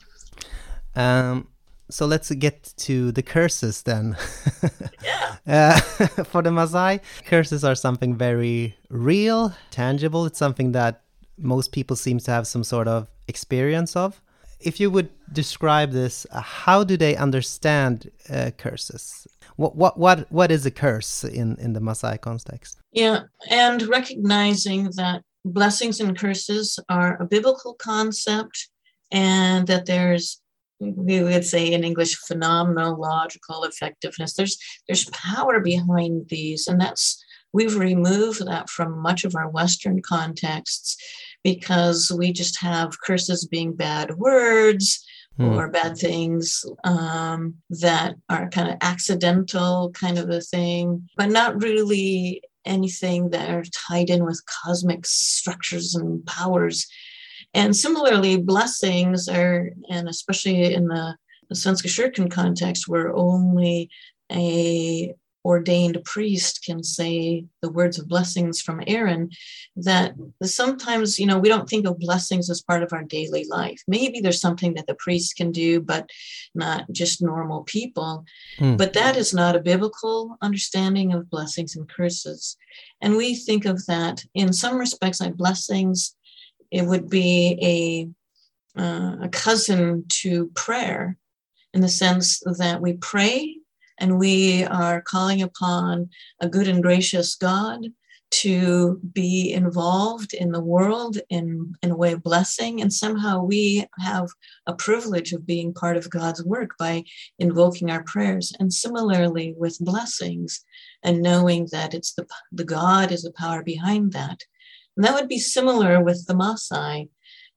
Um, so let's get to the curses then. yeah. Uh, for the Maasai, curses are something very real, tangible. It's something that most people seem to have some sort of experience of. If you would describe this, uh, how do they understand uh, curses? What, what, what, what is a curse in, in the Maasai context? Yeah, and recognizing that blessings and curses are a biblical concept and that there's we would say in English phenomenological effectiveness. There's there's power behind these, and that's we've removed that from much of our Western contexts because we just have curses being bad words mm. or bad things um, that are kind of accidental, kind of a thing, but not really anything that are tied in with cosmic structures and powers. And similarly, blessings are, and especially in the, the kyrkan context, were only a ordained priest can say the words of blessings from Aaron, that sometimes, you know, we don't think of blessings as part of our daily life. Maybe there's something that the priest can do, but not just normal people. Mm. But that is not a biblical understanding of blessings and curses. And we think of that in some respects like blessings, it would be a uh, a cousin to prayer in the sense that we pray and we are calling upon a good and gracious God to be involved in the world in, in a way of blessing. And somehow we have a privilege of being part of God's work by invoking our prayers. And similarly with blessings and knowing that it's the, the God is the power behind that. And that would be similar with the Maasai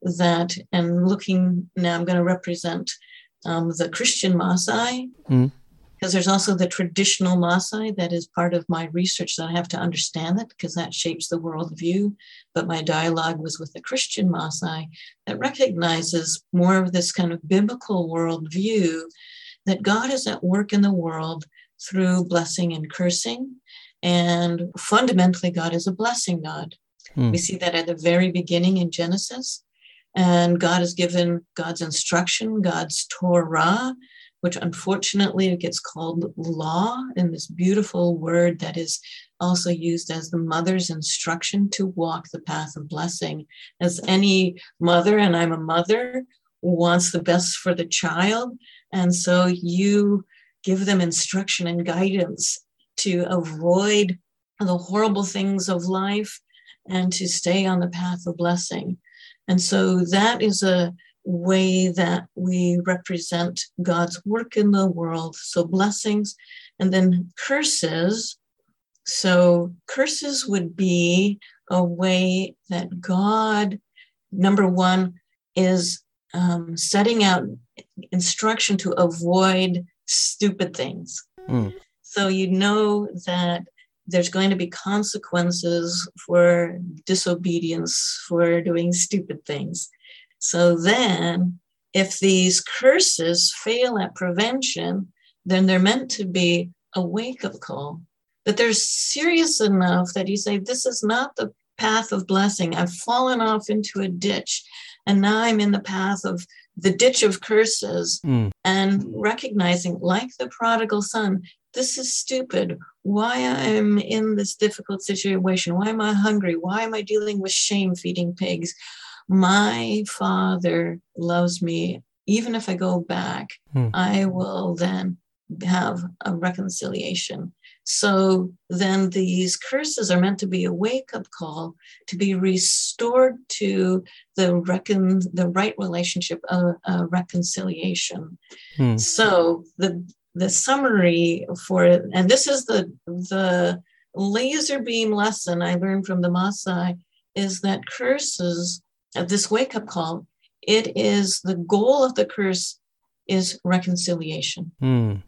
that, and looking now, I'm going to represent um, the Christian Maasai. Mm because there's also the traditional Maasai that is part of my research that I have to understand that because that shapes the worldview. But my dialogue was with the Christian Maasai that recognizes more of this kind of biblical worldview that God is at work in the world through blessing and cursing. And fundamentally, God is a blessing God. Hmm. We see that at the very beginning in Genesis. And God has given God's instruction, God's Torah, which unfortunately gets called law in this beautiful word that is also used as the mother's instruction to walk the path of blessing. As any mother, and I'm a mother, wants the best for the child. And so you give them instruction and guidance to avoid the horrible things of life and to stay on the path of blessing. And so that is a way that we represent God's work in the world. So, blessings and then curses. So, curses would be a way that God, number one, is um, setting out instruction to avoid stupid things. Mm. So, you know that there's going to be consequences for disobedience, for doing stupid things. So then, if these curses fail at prevention, then they're meant to be a wake up call. That they're serious enough that you say, This is not the path of blessing. I've fallen off into a ditch, and now I'm in the path of the ditch of curses mm. and recognizing, like the prodigal son, this is stupid. Why I'm in this difficult situation? Why am I hungry? Why am I dealing with shame feeding pigs? My father loves me. Even if I go back, hmm. I will then have a reconciliation. So then these curses are meant to be a wake up call to be restored to the reckon the right relationship of uh, reconciliation. Hmm. So the the summary for it, and this is the the laser beam lesson I learned from the Maasai, is that curses of this wake up call, it is the goal of the curse is reconciliation. Mm.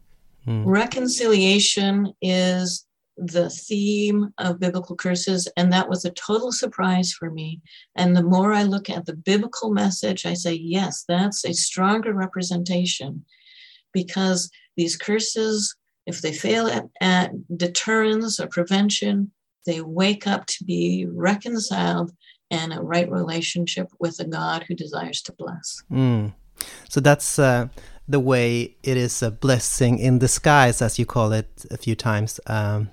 Mm. Reconciliation is the theme of biblical curses, and that was a total surprise for me. And the more I look at the biblical message, I say, yes, that's a stronger representation because these curses, if they fail at, at deterrence or prevention, they wake up to be reconciled and a right relationship with a God who desires to bless. Mm. So that's uh, the way it is a blessing in disguise, as you call it a few times. Um,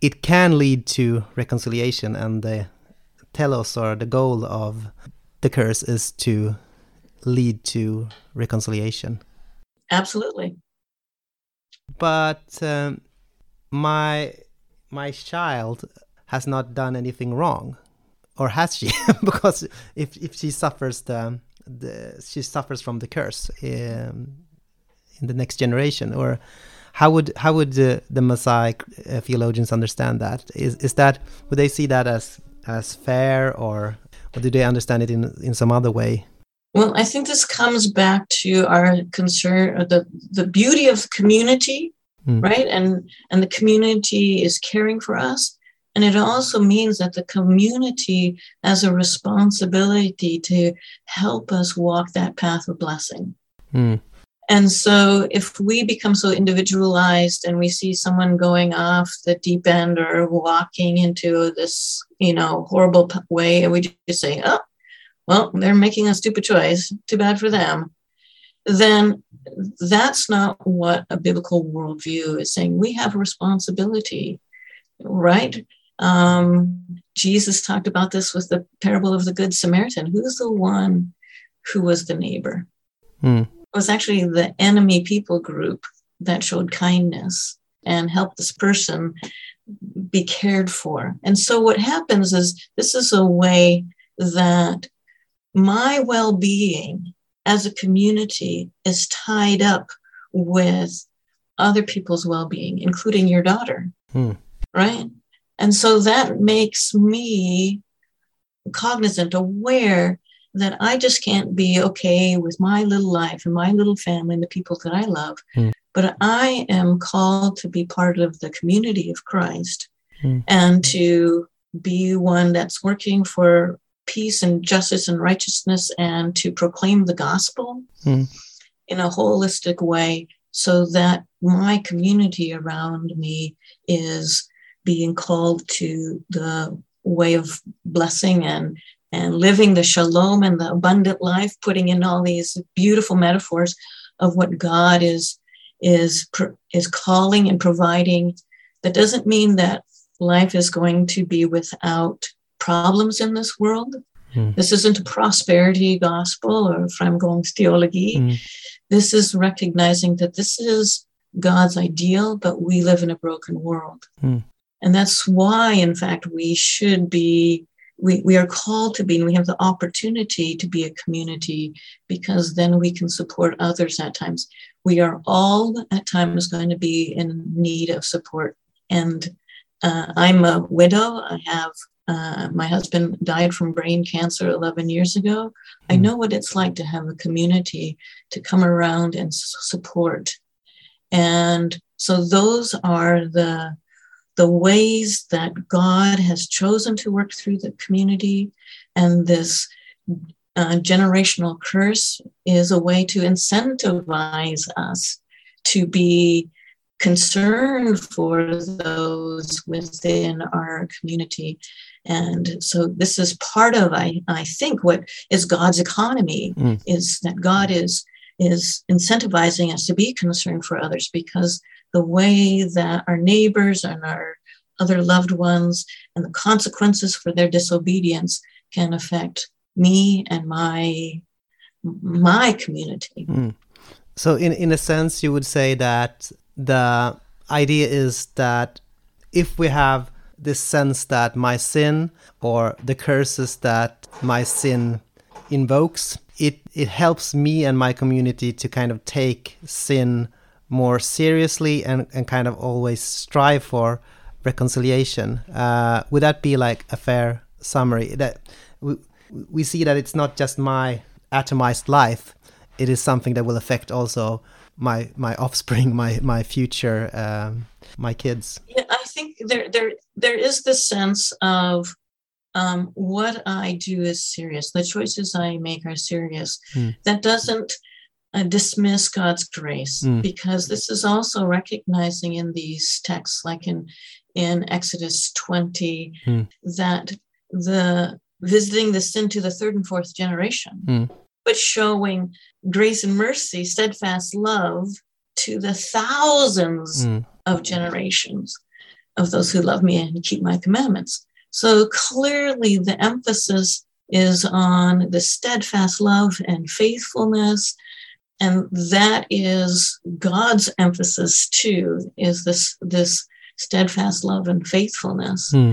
it can lead to reconciliation, and the telos or the goal of the curse is to lead to reconciliation. Absolutely. But um, my my child has not done anything wrong or has she? because if if she suffers the, the she suffers from the curse in, in the next generation, or how would how would the, the Maasai uh, theologians understand that? Is is that would they see that as as fair, or or do they understand it in in some other way? Well, I think this comes back to our concern, the the beauty of community, mm. right? And and the community is caring for us, and it also means that the community has a responsibility to help us walk that path of blessing. Mm. And so if we become so individualized and we see someone going off the deep end or walking into this, you know, horrible way, and we just say, oh, well, they're making a stupid choice, too bad for them, then that's not what a biblical worldview is saying. We have a responsibility, right? Um, Jesus talked about this with the parable of the Good Samaritan. Who's the one who was the neighbor? Hmm. It was actually the enemy people group that showed kindness and helped this person be cared for. And so what happens is this is a way that my well being as a community is tied up with other people's well being, including your daughter. Hmm. Right. And so that makes me cognizant, aware that I just can't be okay with my little life and my little family and the people that I love. Hmm. But I am called to be part of the community of Christ Hmm. and to be one that's working for peace and justice and righteousness and to proclaim the gospel Hmm. in a holistic way so that my community around me is being called to the way of blessing and and living the shalom and the abundant life putting in all these beautiful metaphors of what god is is is calling and providing that doesn't mean that life is going to be without problems in this world Hmm. this isn't a prosperity gospel or framgångsteologi Hmm. this is recognizing that this is god's ideal but we live in a broken world Hmm. And that's why in fact we should be we, we are called to be and we have the opportunity to be a community because then we can support others at times. We are all at times going to be in need of support. And uh, i'm a widow. I have uh, my husband died from brain cancer 11 years ago. I Hmm. know what it's like to have a community to come around and support. And so those are the the ways that God has chosen to work through the community, and this uh, generational curse is a way to incentivize us to be concerned for those within our community. And so this is part of, I, I think, what is God's economy Mm. is that God is is incentivizing us to be concerned for others because the way that our neighbors and our other loved ones and the consequences for their disobedience can affect me and my my community. Hmm. So, in in a sense, you would say that the idea is that if we have this sense that my sin or the curses that my sin invokes, it it helps me and my community to kind of take sin more seriously and, and kind of always strive for reconciliation. Uh, would that be like a fair summary? That we, we see that it's not just my atomized life; it is something that will affect also my my offspring, my my future, um, my kids. Yeah, I think there there there is this sense of um, what I do is serious. The choices I make are serious. Hmm. That doesn't uh, dismiss God's grace Hmm. because this is also recognizing in these texts, like in in Exodus twenty, Hmm. that the visiting the sin to the third and fourth generation, Hmm. but showing grace and mercy, steadfast love to the thousands Mm. of generations of those who love me and keep my commandments. So clearly, the emphasis is on the steadfast love and faithfulness. And that is God's emphasis too, is this, this steadfast love and faithfulness. Hmm.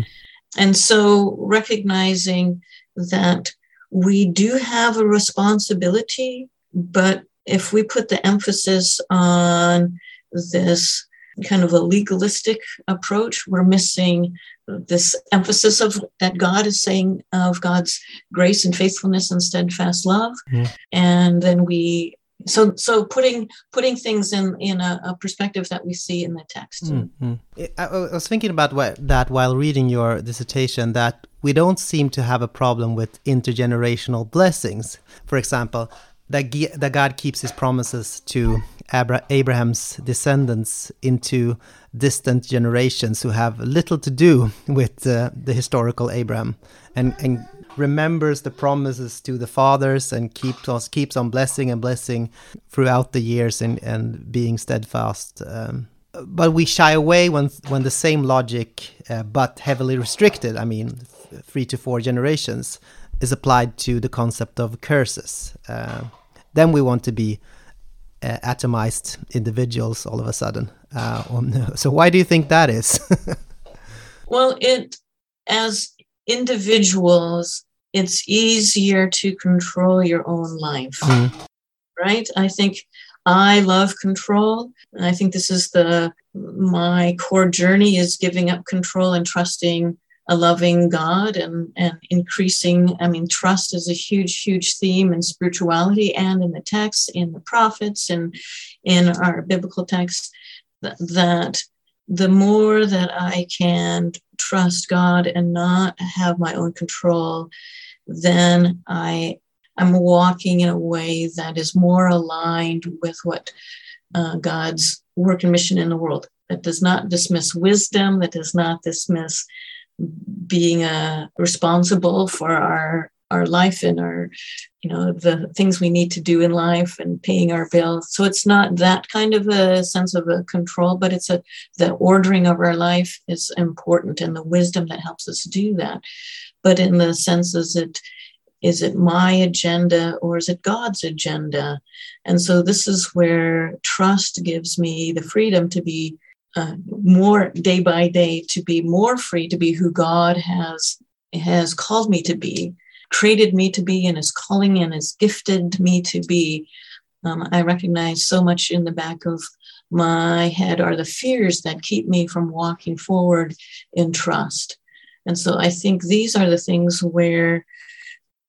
And so recognizing that we do have a responsibility, but if we put the emphasis on this kind of a legalistic approach, we're missing this emphasis of that God is saying of God's grace and faithfulness and steadfast love. Mhm. And then we so so putting putting things in in a, a perspective that we see in the text. Mm, mm. I, was thinking about wh- that while reading your dissertation that we don't seem to have a problem with intergenerational blessings. For example, that, that God keeps his promises to Abra Abraham's descendants into distant generations who have little to do with uh, the historical Abraham and, and remembers the promises to the fathers and keeps on, keeps on blessing and blessing throughout the years and, and being steadfast. Um, but we shy away when when the same logic, uh, but heavily restricted. I mean, three to four generations is applied to the concept of curses. Uh, then we want to be uh, atomized individuals all of a sudden. Uh, so why do you think that is? well, it as individuals, it's easier to control your own life, mm. right? I think I love control. And I think this is the my core journey is giving up control and trusting a loving God and, and increasing. I mean, trust is a huge, huge theme in spirituality and in the texts, in the prophets, and in our biblical texts. That, the more that I can trust God and not have my own control, then I I'm walking in a way that is more aligned with what uh, God's work and mission in the world. That does not dismiss wisdom. That does not dismiss being uh, responsible for our our life and our you know the things we need to do in life and paying our bills. So it's not that kind of a sense of a control but it's a the ordering of our life is important and the wisdom that helps us do that. But in the sense is it is it my agenda or is it god's agenda? And so this is where trust gives me the freedom to be uh, more day by day to be more free to be who God has has called me to be, created me to be, and is calling and has gifted me to be. Um, I recognize so much in the back of my head are the fears that keep me from walking forward in trust. And so I think these are the things where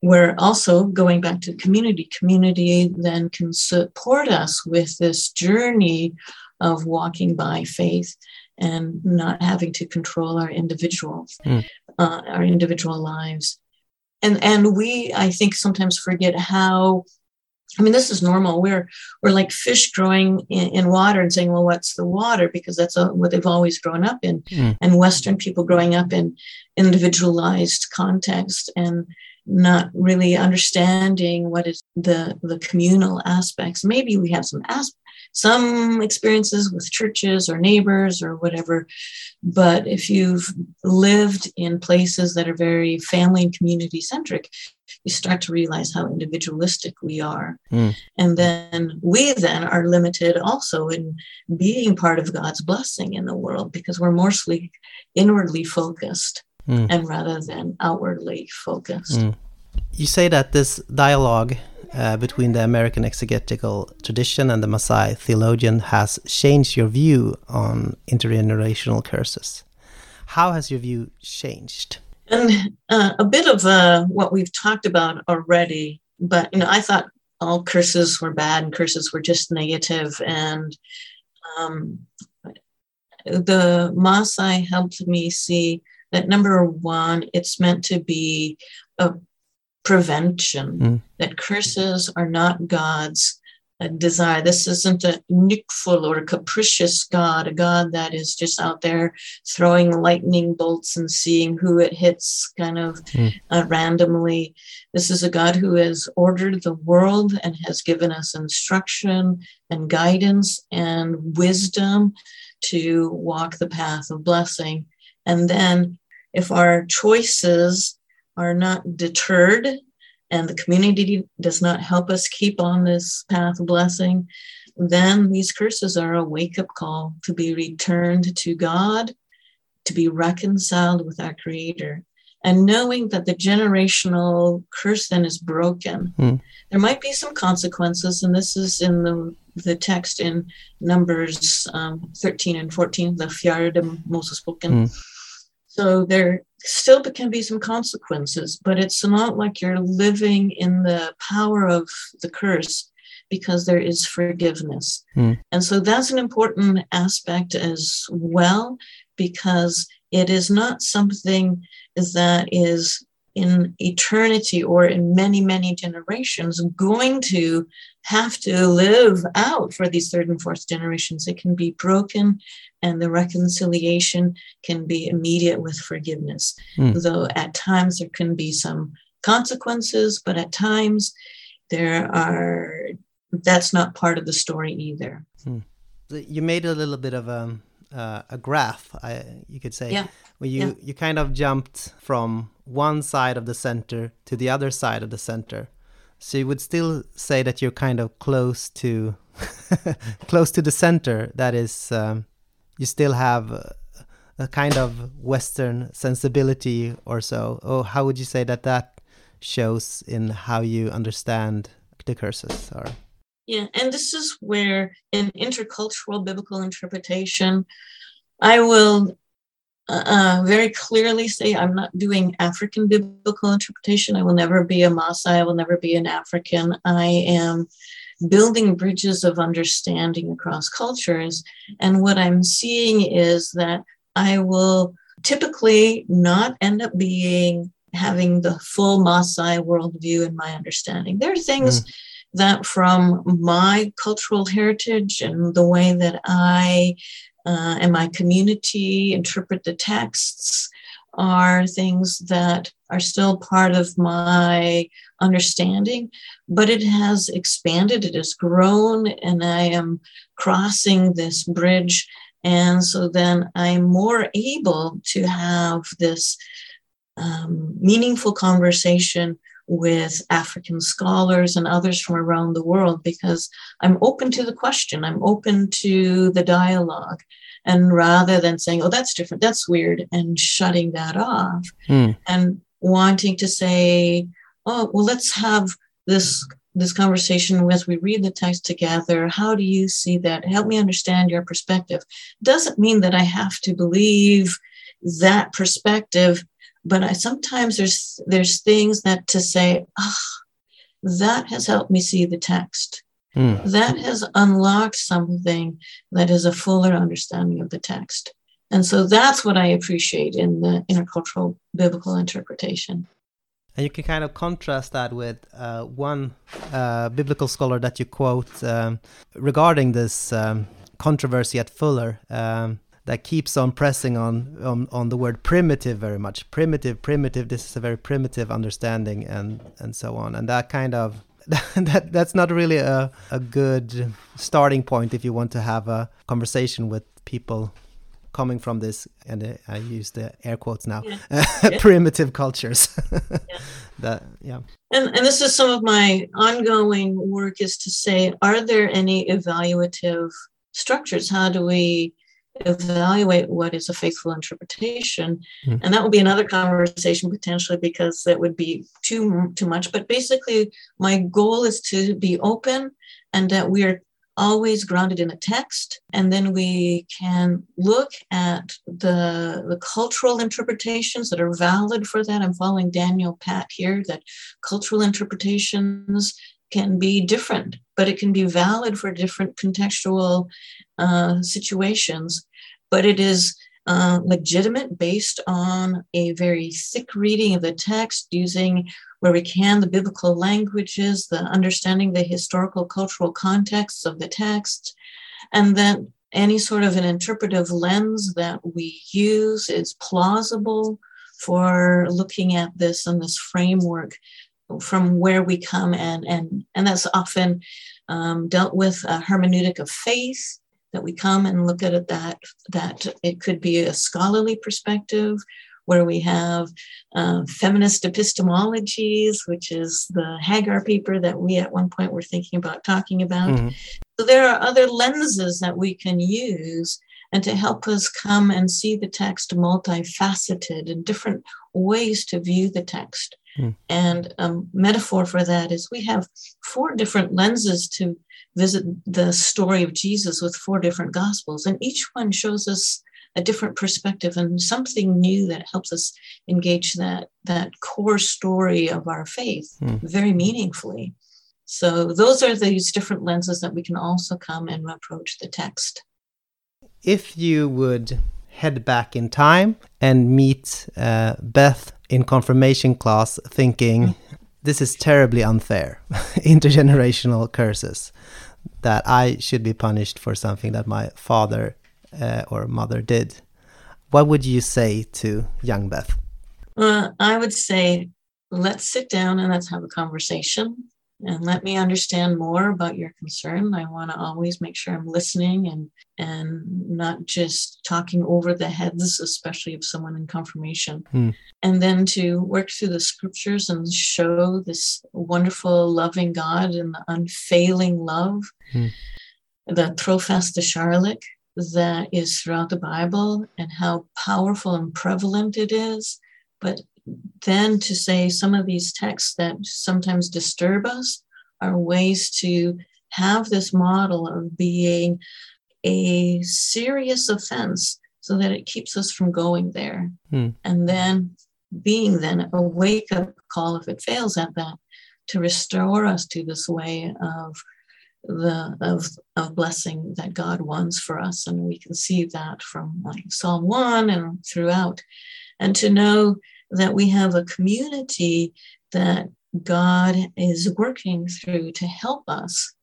where also going back to community, community then can support us with this journey of walking by faith and not having to control our individuals, mm. uh, our individual lives. And and we, I think, sometimes forget how. I mean, this is normal. We're we're like fish growing in, in water and saying, "Well, what's the water?" Because that's a, what they've always grown up in. Mm. And Western people growing up in individualized context and not really understanding what is the the communal aspects. Maybe we have some aspects some experiences with churches or neighbors or whatever. But if you've lived in places that are very family and community centric, you start to realize how individualistic we are. Mm. And then we then are limited also in being part of God's blessing in the world because we're mostly inwardly focused mm. and rather than outwardly focused. Mm. You say that this dialogue uh, between the American exegetical tradition and the Maasai theologian has changed your view on intergenerational curses. How has your view changed? And uh, a bit of uh, what we've talked about already, but you know, I thought all curses were bad and curses were just negative. negative, and um, the Maasai helped me see that number one, it's meant to be a prevention, mm. that curses are not God's uh, desire. This isn't a nyckfull or a capricious God, a God that is just out there throwing lightning bolts and seeing who it hits kind of mm. uh, randomly. This is a God who has ordered the world and has given us instruction and guidance and wisdom to walk the path of blessing. And then if our choices are not deterred and the community does not help us keep on this path of blessing, then these curses are a wake up call to be returned to God, to be reconciled with our Creator. And knowing that the generational curse then is broken, mm. there might be some consequences, and this is in the the text in Numbers um, 13 and 14, the Fjerde Mosebok. Mm. So there still can be some consequences, but it's not like you're living in the power of the curse because there is forgiveness. Mm. And so that's an important aspect as well, because it is not something that is in eternity or in many, many generations going to have to live out for these third and fourth generations. It can be broken and the reconciliation can be immediate with forgiveness. Mm. Though at times there can be some consequences, but at times there are, that's not part of the story either. Mm. You made a little bit of a, uh, a graph, I, you could say. Yeah where you, yeah. you kind of jumped from one side of the center to the other side of the center. So you would still say that you're kind of close to close to the center. That is, um, you still have a, a, kind of Western sensibility or so. Or how would you say that that shows in how you understand the curses? Or yeah, and this is where in intercultural biblical interpretation, I will uh, very clearly say I'm not doing African biblical interpretation. I will never be a Maasai. I will never be an African. I am building bridges of understanding across cultures. And what I'm seeing is that I will typically not end up being having the full Maasai worldview in my understanding. There are things mm. that from my cultural heritage and the way that I uh, and my community interpret the texts are things that are still part of my understanding, but it has expanded, it has grown, and I am crossing this bridge. And so then I'm more able to have this um, meaningful conversation with African scholars and others from around the world because I'm open to the question, I'm open to the dialogue. And rather than saying, oh, that's different, that's weird, and shutting that off, mm. and wanting to say, oh, well, let's have this this conversation as we read the text together. How do you see that? Help me understand your perspective. Doesn't mean that I have to believe that perspective but I sometimes there's there's things that to say, ah, oh, that has helped me see the text. Mm. That has unlocked something that is a fuller understanding of the text. And so that's what I appreciate in the intercultural biblical interpretation. And you can kind of contrast that with uh, one uh, biblical scholar that you quote um, regarding this um, controversy at Fuller. Um, that keeps on pressing on, on on the word primitive very much. Primitive primitive this is a very primitive understanding and and so on. And that kind of that that's not really a, a good starting point if you want to have a conversation with people coming from this and i use the air quotes now yeah. primitive cultures. Yeah. that yeah. And, and this is some of my ongoing work is to say are there any evaluative structures? How do we evaluate what is a faithful interpretation. Mm. and that would be another conversation potentially because that would be too too much. But basically my goal is to be open and that we are always grounded in a text. And then we can look at the the cultural interpretations that are valid for that. I'm following daniel patte here that cultural interpretations can be different, but it can be valid for different contextual uh, situations. But it is uh, legitimate based on a very thick reading of the text, using where we can the biblical languages, the understanding the historical cultural contexts of the text, and that any sort of an interpretive lens that we use is plausible for looking at this in this framework from where we come and and and that's often um, dealt with a hermeneutic of faith that we come and look at it that that it could be a scholarly perspective where we have uh, feminist epistemologies which is the hagar paper that we at one point were thinking about talking about mm-hmm. so there are other lenses that we can use and to help us come and see the text multifaceted and different ways to view the text Mm. And a um, metaphor for that is we have four different lenses to visit the story of Jesus with four different gospels, and each one shows us a different perspective and something new that helps us engage that that core story of our faith mm. very meaningfully. So those are these different lenses that we can also come and approach the text. If you would head back in time and meet uh, Beth in confirmation class thinking, this is terribly unfair, intergenerational curses, that I should be punished for something that my father uh, or mother did. What would you say to young Beth? Uh, I would say, let's sit down and let's have a conversation and let me understand more about your concern. I want to always make sure I'm listening and and not just talking over the heads, especially of someone in confirmation. Hmm. And then to work through the scriptures and show this wonderful, loving God and the unfailing love, Hmm. the Trophas de Charlotte that is throughout the Bible and how powerful and prevalent it is. But then to say some of these texts that sometimes disturb us are ways to have this model of being a serious offense so that it keeps us from going there. Hmm. And then being then a wake up call if it fails at that to restore us to this way of the of of blessing that God wants for us and we can see that from like Psalm 1 and throughout and to know that we have a community that God is working through to help us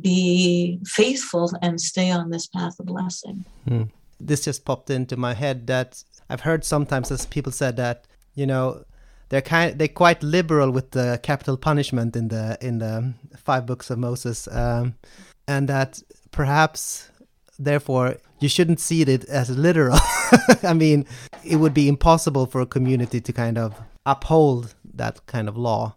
be faithful and stay on this path of blessing. this just popped into my head that I've heard sometimes as people said that you know they're kind they're quite liberal with the capital punishment in the in the five books of Moses um, and that perhaps therefore you shouldn't see it as literal. I mean it would be impossible for a community to kind of uphold that kind of law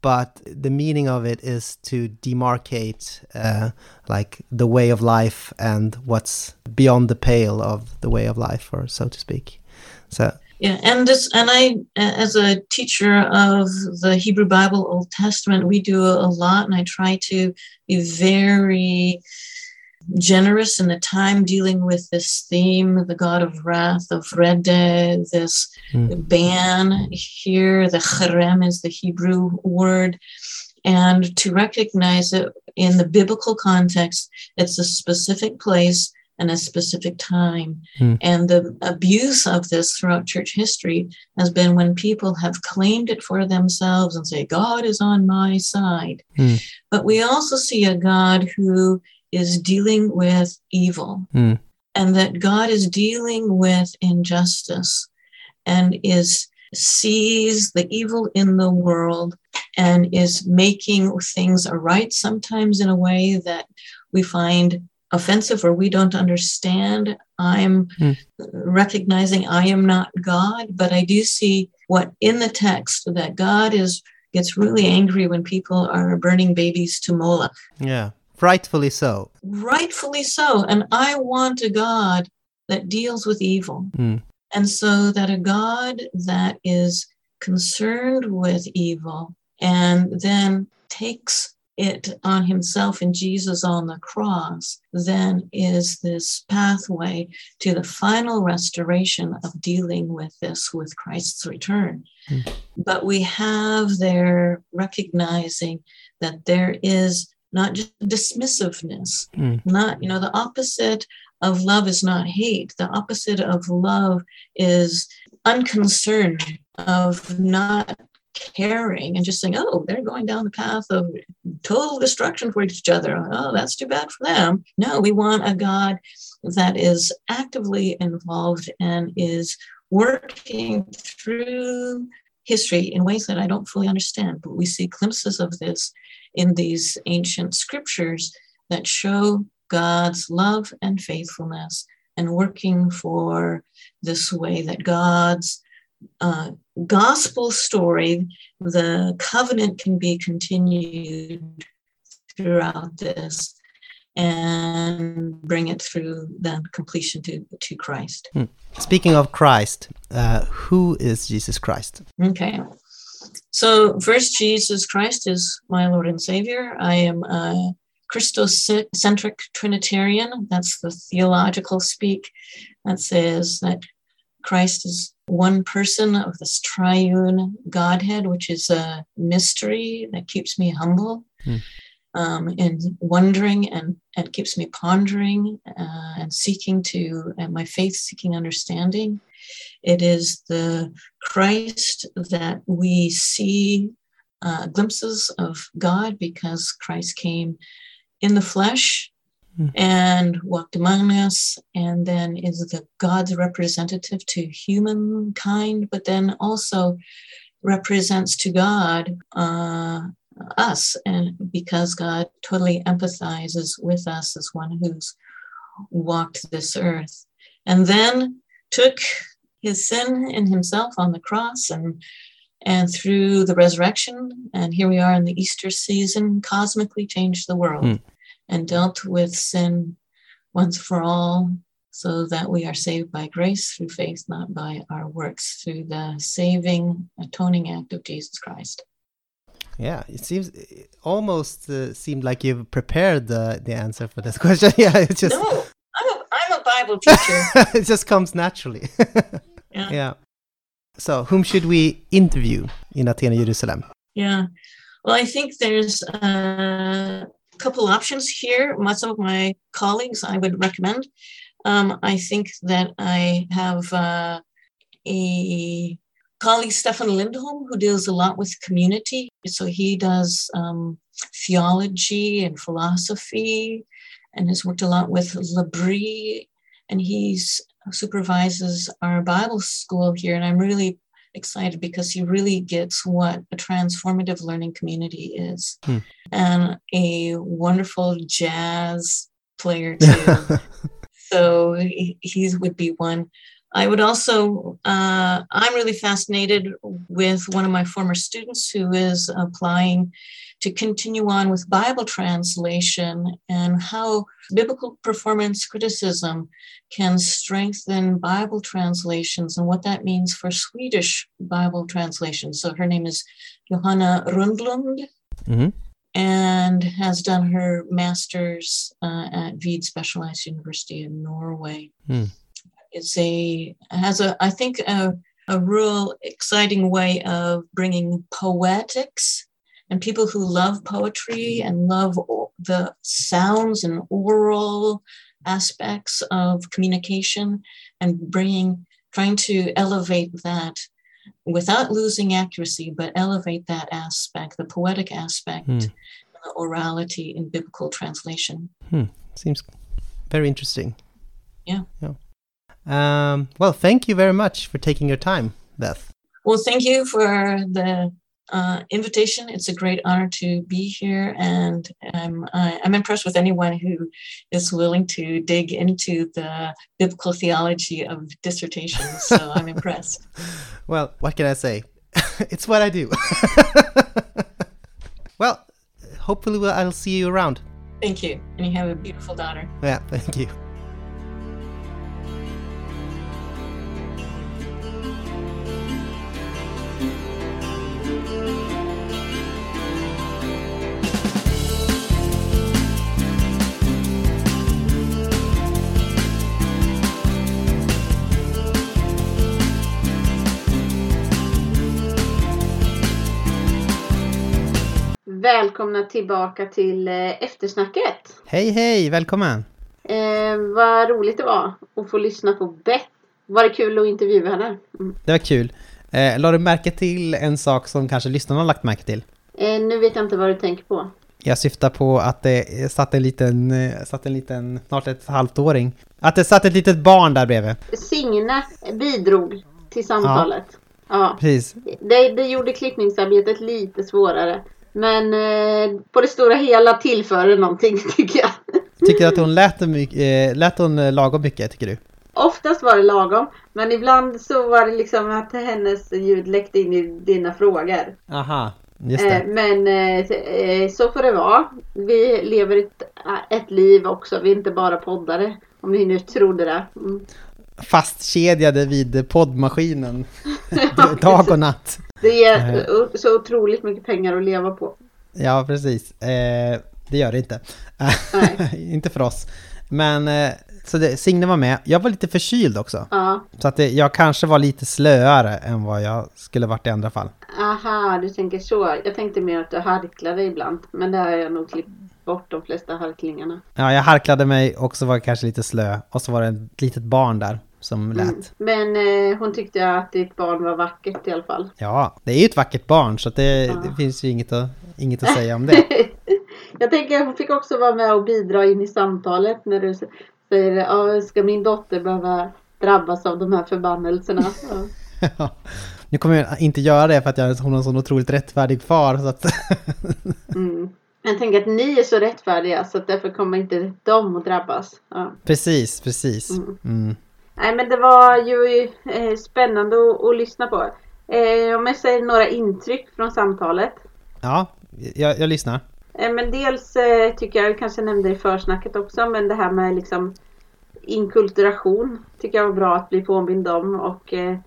but the meaning of it is to demarcate uh, like the way of life and what's beyond the pale of the way of life or so to speak. So Yeah, and this, and I, as a teacher of the Hebrew Bible, Old Testament, we do a lot, and I try to be very generous in the time dealing with this theme, the God of wrath, of Rede, this Mm. ban here, the cherem is the Hebrew word, and to recognize it in the biblical context, it's a specific place and a specific time. Mm. And the abuse of this throughout church history has been when people have claimed it for themselves and say, God is on my side. Mm. But we also see a God who is dealing with evil Mm. and that God is dealing with injustice and is sees the evil in the world and is making things right sometimes in a way that we find offensive or we don't understand i'm Hmm. recognizing i am not god but i do see what in the text that god is gets really angry when people are burning babies to moloch yeah rightfully so rightfully so. And I want a God that deals with evil. Mm. And so that a God that is concerned with evil and then takes it on himself in Jesus on the cross, then is this pathway to the final restoration of dealing with this with Christ's return. Mm. But we have there recognizing that there is not just dismissiveness, Mm. not, you know, the opposite of love is not hate. The opposite of love is unconcern, of not caring and just saying, oh, they're going down the path of total destruction for each other. Oh, that's too bad for them. No, we want a God that is actively involved and is working through history in ways that I don't fully understand. But we see glimpses of this in these ancient scriptures that show God's love and faithfulness and working for this way that God's uh, gospel story, the covenant can be continued throughout this and bring it through then completion to, to Christ. speaking of christ uh, who is jesus christ Okay. So, first, Jesus Christ is my Lord and Savior. I am a Christocentric Trinitarian. That's the theological speak that says that Christ is one person of this triune Godhead, which is a mystery that keeps me humble. Hmm. Um, in wondering and, and keeps me pondering uh, and seeking to, and my faith seeking understanding. It is the Christ that we see uh, glimpses of God because Christ came in the flesh Hmm. and walked among us, and then is the God's representative to humankind, but then also represents to God uh, us, and because God totally empathizes with us as one who's walked this earth, and then took his sin in himself on the cross and and through the resurrection and here we are in the easter season cosmically changed the world Hmm. and dealt with sin once for all so that we are saved by grace through faith not by our works through the saving atoning act of jesus christ Yeah, it seems it almost uh, seemed like you've prepared the the answer for this question. yeah, it's just no i'm a, I'm a bible teacher it just comes naturally. yeah. yeah. So, whom should we interview in Athena, Jerusalem? Yeah. Well, I think there's a couple options here. Some of my colleagues I would recommend. Um, I think that I have uh, a colleague, Stefan Lindholm, who deals a lot with community. So he does um, theology and philosophy and has worked a lot with L'Abri. And he's supervises our Bible school here. And I'm really excited because he really gets what a transformative learning community is Hmm. and a wonderful jazz player too so he, he would be one i would also uh, i'm really fascinated with one of my former students who is applying to continue on with bible translation and how biblical performance criticism can strengthen Bible translations and what that means for Swedish Bible translations. So her name is Johanna Rundlund Mhm. and has done her master's uh, at VID Specialized University in Norway. Hmm. It's a has a I think a, a real exciting way of bringing poetics and people who love poetry and love the sounds and oral aspects of communication and bringing trying to elevate that without losing accuracy but elevate that aspect the poetic aspect Hmm. the orality in biblical translation hmm. Seems very interesting. Yeah. Yeah. Um, well, thank you very much for taking your time, Beth. well thank you for the uh, invitation it's a great honor to be here and I'm, I- I'm impressed with anyone who is willing to dig into the biblical theology of dissertations so i'm impressed Well, what can I say? it's what I do. well, hopefully we'll, I'll see you around. thank you and you have a beautiful daughter Yeah, thank you. Välkomna tillbaka till eh, eftersnacket. Hej, hej, välkommen! Eh, vad roligt det var att få lyssna på Beth. Var det kul att intervjua henne? Mm. Det var kul. Eh, la du märke till en sak som kanske lyssnarna har lagt märke till? Eh, nu vet jag inte vad du tänker på. Jag syftar på att det satt en liten, eh, satt en liten, snart ett halvtåring. Att det satt ett litet barn där bredvid. Signe bidrog till samtalet. Ja. Precis. Det, det gjorde klippningsarbetet lite svårare. Men eh, på det stora hela tillför det någonting tycker jag. Tycker du att hon lät, mycket, eh, lät hon eh, lagom mycket, tycker du? Oftast var det lagom. Men ibland så var det liksom att hennes ljud läckte in i dina frågor. Aha, just Eh, det. men eh, eh, så får det vara. Vi lever ett, ett liv också. Vi är inte bara poddare. Om ni nu trodde det. Mm. Fastkedjade vid poddmaskinen. Dag och natt. Det ger o- så otroligt mycket pengar att leva på. Ja, precis. Eh, det gör det inte. Nej. inte för oss. Men eh, Så det, Signe var med. Jag var lite förkyld också. Ja. Så att det, jag kanske var lite slöare än vad jag skulle varit i andra fall. Aha, du tänker så. Jag tänkte mer att du harklade ibland. Men det har jag nog klippt bort de flesta harklingarna. Ja, jag harklade mig och så var jag kanske lite slö. Och så var det ett litet barn där som lät. Mm. Men eh, hon tyckte att ditt barn var vackert i alla fall. Ja, det är ju ett vackert barn så det, Ja. det finns ju inget att, inget att säga om det. jag tänker hon fick också vara med och bidra in i samtalet när du säger ska min dotter behöva drabbas av de här förbannelserna? Ja. Ja. Nu kommer jag inte göra det för att jag, hon har en sån otroligt rättfärdig far. Så att Mm. Jag tänker att ni är så rättfärdiga så att därför kommer inte de att drabbas. Ja. precis, precis. Mm. Mm. Nej men det var ju eh, spännande att, att lyssna på. Eh, om jag säger några intryck från samtalet. Ja, jag, jag lyssnar. Eh, men dels eh, tycker jag, kanske nämnde i försnacket också, men det här med liksom inkulturation tycker jag var bra att bli påmind om och eh,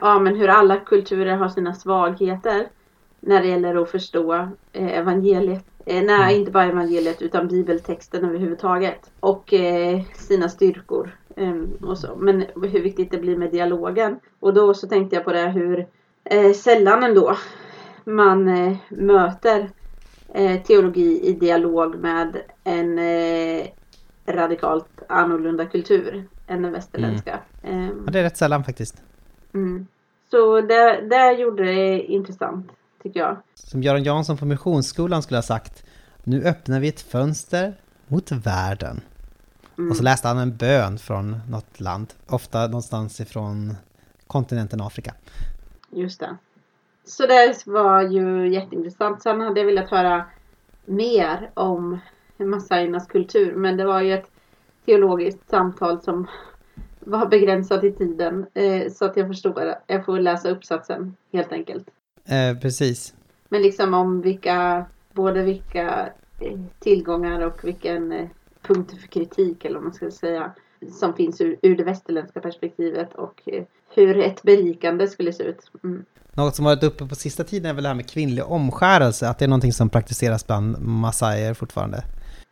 ja men hur alla kulturer har sina svagheter när det gäller att förstå eh, evangeliet. Eh, nej, inte bara evangeliet utan bibeltexten överhuvudtaget. Och sina styrkor. Eh, och så. Men hur viktigt det blir med dialogen. Och då så tänkte jag på det hur eh, sällan ändå man eh, möter eh, teologi i dialog med en radikalt annorlunda kultur än den västerländska. Ehm, Ja, det är rätt sällan faktiskt. mm. Så det, det gjorde det intressant, tycker jag. Som Göran Jansson på Missionsskolan skulle ha sagt. Nu öppnar vi ett fönster mot världen. Mm. Och så läste han en bön från något land. Ofta någonstans ifrån kontinenten Afrika. Just det. Så det var ju jätteintressant. Sen hade jag velat höra mer om massajernas kultur. Men det var ju ett teologiskt samtal som var begränsat i tiden. Eh, så att jag förstod det. Jag får läsa uppsatsen helt enkelt. Eh, precis. Men liksom om vilka, både vilka eh, tillgångar och vilken eh, punkt för kritik eller vad man ska säga som finns ur, ur det västerländska perspektivet och eh, hur ett berikande skulle se ut. Mm. Något som varit uppe på sista tiden är väl det här med kvinnlig omskärelse. Att det är någonting som praktiseras bland massajer fortfarande.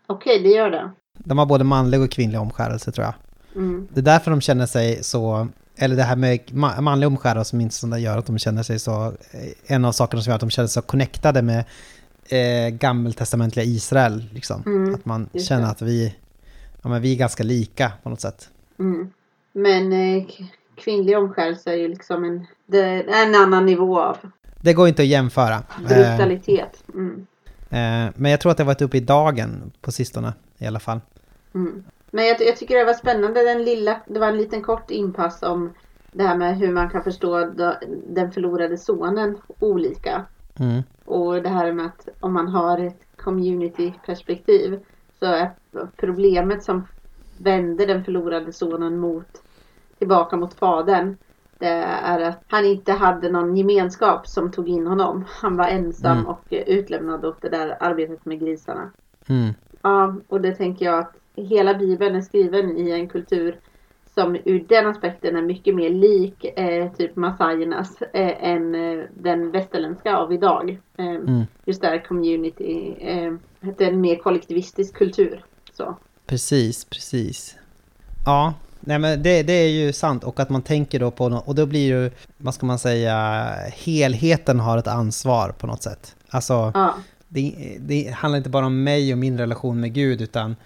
Okej, det gör det. De har både manlig och kvinnlig omskärelse tror jag. Mm. Det är därför de känner sig så, eller det här med ma- manlig omskärelse som det gör att de känner sig så, eh, en av sakerna som gör att de känner sig så connectade med eh, gammeltestamentliga Israel. Liksom. Mm, att man känner att vi, ja, men vi är ganska lika på något sätt. Mm. Men eh, kvinnlig omskärelse är ju liksom en, en annan nivå av Det går inte att jämföra. Eh, brutalitet. Mm. eh, men jag tror att det har varit uppe i dagen på sistone i alla fall. Mm. Men jag, jag tycker det var spännande den lilla, det var en liten kort inpass om det här med hur man kan förstå den förlorade sonen olika. Mm. Och det här med att om man har ett community-perspektiv så är problemet som vänder den förlorade sonen mot tillbaka mot fadern det är att han inte hade någon gemenskap som tog in honom. Han var ensam Mm. och utlämnad åt det där arbetet med grisarna. Mm. Ja, och det tänker jag att hela Bibeln är skriven i en kultur som ur den aspekten är mycket mer lik eh, typ massajernas eh, än eh, den västerländska av idag. Eh, Mm. Just där community, eh, det är en mer kollektivistisk kultur. Så. Precis, precis. Ja, nej men det, det är ju sant och att man tänker då på något, och då blir ju, vad ska man säga, helheten har ett ansvar på något sätt. Alltså, Ja, det, det handlar inte bara om mig och min relation med Gud utan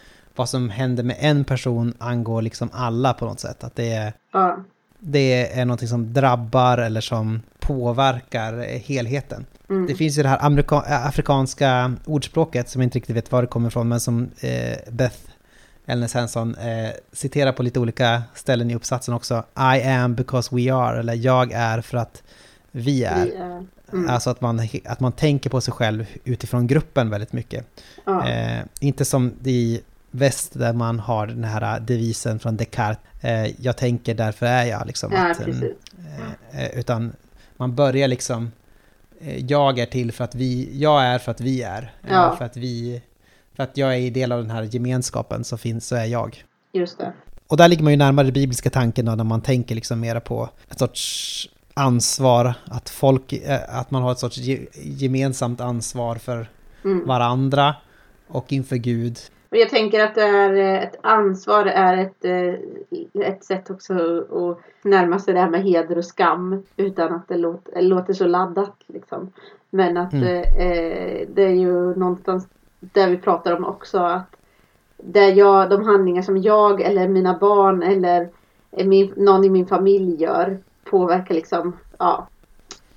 vad som händer med en person angår liksom alla på något sätt. Att det är, ja, det är någonting som drabbar eller som påverkar helheten. mm, Det finns ju det här amerika- äh, afrikanska ordspråket som jag inte riktigt vet var det kommer ifrån men som eh, Beth Elnes Henson eh, citerar på lite olika ställen i uppsatsen också. I am because we are, eller jag är för att vi är. vi är, mm, Alltså att man, att man tänker på sig själv utifrån gruppen väldigt mycket. ja, Eh, inte som i väst där man har den här devisen från Descartes. Eh, jag tänker därför är jag. Liksom, ja, att, eh. Eh, utan man börjar liksom, jag är till för att vi, jag är för att vi är. Ja. För att vi, för att jag är del av den här gemenskapen så finns, så är jag. Just det. Och där ligger man ju närmare den bibliska tanken då, när man tänker liksom mera på ett sorts ansvar, att folk, att man har ett sorts ge, gemensamt ansvar för Mm, varandra och inför Gud. Och jag tänker att det är eh, ett ansvar är ett, eh, ett sätt också att närma sig det här med heder och skam utan att det låter, låter så laddat. Liksom. Men att mm. eh, det är ju någonstans där vi pratar om också att där jag, de handlingar som jag eller mina barn eller min, någon i min familj gör påverkar liksom ja,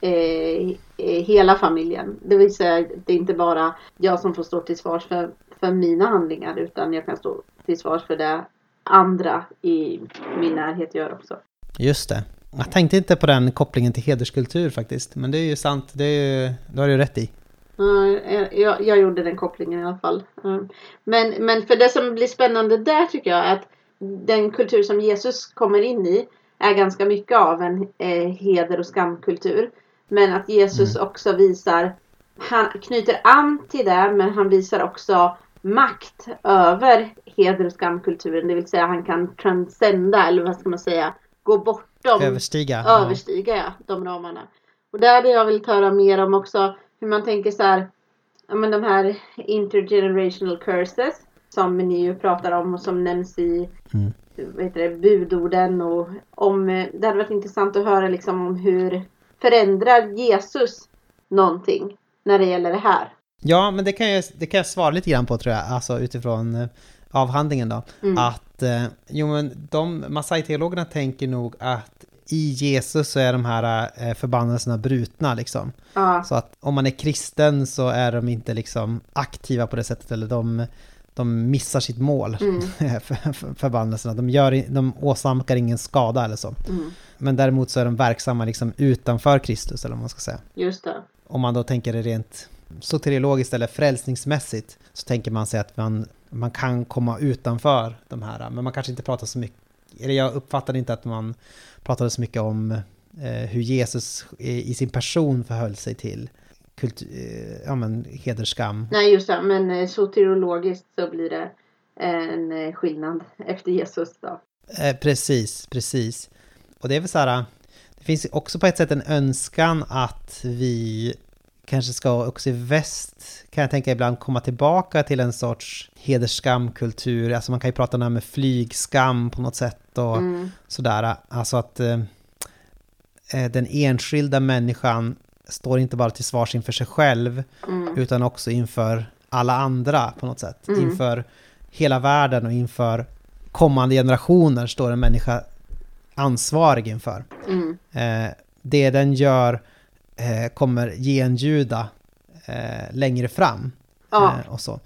eh, hela familjen. Det vill säga det är inte bara jag som får stå till svars för, för mina handlingar utan jag kan stå till svars för det andra i min närhet gör också. Just det. Jag tänkte inte på den kopplingen till hederskultur faktiskt, men det är ju sant, det, är ju, det har du rätt i. Jag, jag gjorde den kopplingen i alla fall. Men, men för det som blir spännande där tycker jag är att den kultur som Jesus kommer in i är ganska mycket av en eh, heder och skamkultur. Men att Jesus mm. också visar, han knyter an till det men han visar också makt över heder och skamkulturen. Det vill säga han kan transcenda eller vad ska man säga, gå bortom. Överstiga. Överstiga ja, de ramarna. Och där hade jag velat höra mer om också hur man tänker så här, ja men de här intergenerational curses som ni ju pratar om och som nämns i mm. vad heter det, budorden och om det hade varit intressant att höra liksom om hur förändrar Jesus någonting när det gäller det här? Ja, men det kan jag, det kan jag svara lite grann på tror jag, alltså utifrån eh, avhandlingen då. Mm. Att, eh, jo men de Masai-teologerna tänker nog att i Jesus så är de här eh, förbannelserna brutna liksom. Ja. Så att om man är kristen så är de inte liksom aktiva på det sättet eller de, de missar sitt mål, mm. för, förbannelserna. De, gör, de åsamkar ingen skada eller så. Mm. Men däremot så är de verksamma liksom utanför Kristus eller vad man ska säga. Just det. Om man då tänker det rent soteriologiskt eller frälsningsmässigt så tänker man sig att man, man kan komma utanför de här, men man kanske inte pratar så mycket, eller jag uppfattade inte att man pratade så mycket om eh, hur Jesus i sin person förhöll sig till kultur, eh, ja, men, hederskam. Nej, just det, men eh, soteriologiskt så blir det en eh, skillnad efter Jesus då. Eh, precis, precis. Och det är väl så här, det finns också på ett sätt en önskan att vi kanske ska också i väst, kan jag tänka ibland, komma tillbaka till en sorts hedersskamkultur. Alltså man kan ju prata om det här med flygskam på något sätt och mm. sådär. Alltså att eh, eh, den enskilda människan står inte bara till svars inför sig själv, mm. utan också inför alla andra på något sätt. Mm. Inför hela världen och inför kommande generationer står en människa ansvarig inför. Mm. Eh, det den gör kommer genljuda eh, längre fram. Ja. Eh, och så.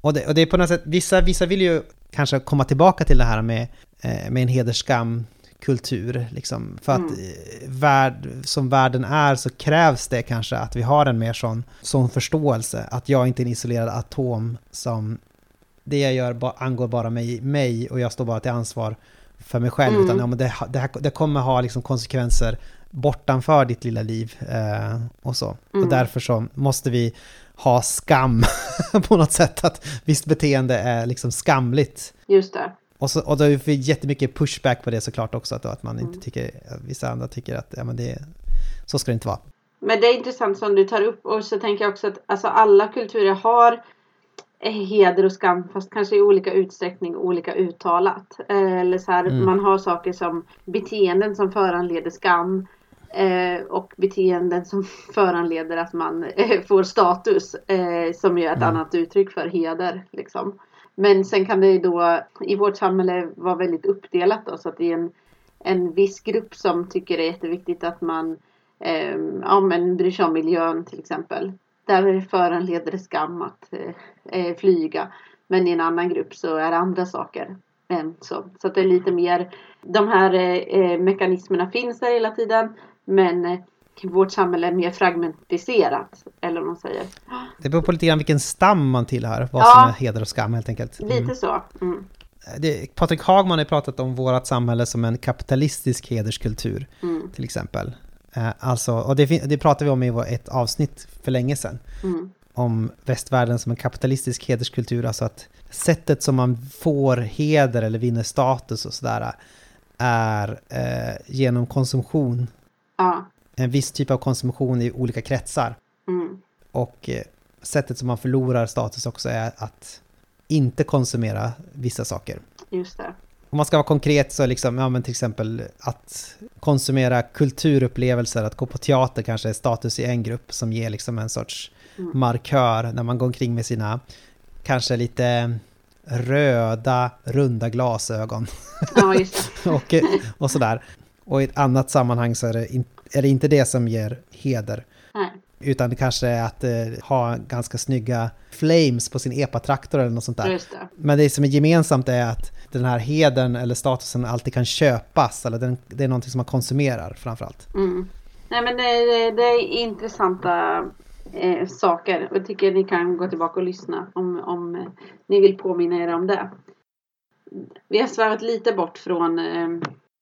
Och det, och det är på något sätt, vissa, vissa vill ju kanske komma tillbaka till det här med, eh, med en hederskam kultur. Liksom. För mm. att eh, värld, som världen är så krävs det kanske att vi har en mer sån, sån förståelse. Att jag inte är en isolerad atom som det jag gör ba, angår bara mig, mig och jag står bara till ansvar för mig själv. Mm. Utan ja, men det, det, här, det kommer ha liksom konsekvenser bortanför ditt lilla liv eh, och så. Mm. Och därför så måste vi ha skam på något sätt, att visst beteende är liksom skamligt. Just det. Och, så, och då är vi jättemycket pushback på det såklart också, att, att man inte mm. tycker, vissa andra tycker att ja, men det, så ska det inte vara. Men det är intressant som du tar upp och så tänker jag också att alltså, alla kulturer har heder och skam fast kanske i olika utsträckning olika uttalat. Eh, eller så här, mm. man har saker som beteenden som föranleder skam eh, och beteenden som föranleder att man eh, får status eh, som är ett mm. annat uttryck för heder. Liksom. Men sen kan det ju då i vårt samhälle vara väldigt uppdelat då, så att det är en, en viss grupp som tycker det är jätteviktigt att man eh, ja, men bryr sig om miljön till exempel. Där föranleder det skam att eh, eh, flyga. Men i en annan grupp så är det andra saker. än så. så att det är lite mer, de här eh, eh mekanismerna finns där hela tiden. Men eh, vårt samhälle är mer fragmentiserat. Eller vad man säger. Det beror på lite grann vilken stam man tillhör. Vad ja, som är heder och skam helt enkelt. Mm. Lite så. Mm. Det, Patrik Hagman har pratat om vårt samhälle som en kapitalistisk hederskultur. Mm. Till exempel. Eh, alltså, och det, det pratade vi om i ett avsnitt för länge sedan. Mm. Om västvärlden som en kapitalistisk hederskultur, alltså att sättet som man får heder eller vinner status och sådär är eh, genom konsumtion. Ja. En viss typ av konsumtion i olika kretsar. Mm. Och eh, sättet som man förlorar status också är att inte konsumera vissa saker. Just det. Om man ska vara konkret så liksom, ja men till exempel att konsumera kulturupplevelser, att gå på teater kanske är status i en grupp som ger liksom en sorts Mm. markör när man går omkring med sina kanske lite röda, runda glasögon Ja, just det. och, och sådär. Och i ett annat sammanhang så är det, in, är det inte det som ger heder. Nej. Utan det kanske är att eh, ha ganska snygga flames på sin epatraktor eller något sånt där. Det. Men det som är gemensamt är att den här hedern eller statusen alltid kan köpas, eller den, det är någonting som man konsumerar framförallt. Mm. Nej men det, det, det är intressanta eh, saker och jag tycker ni kan gå tillbaka och lyssna om, om eh, ni vill påminna er om det. Vi har svävat lite bort från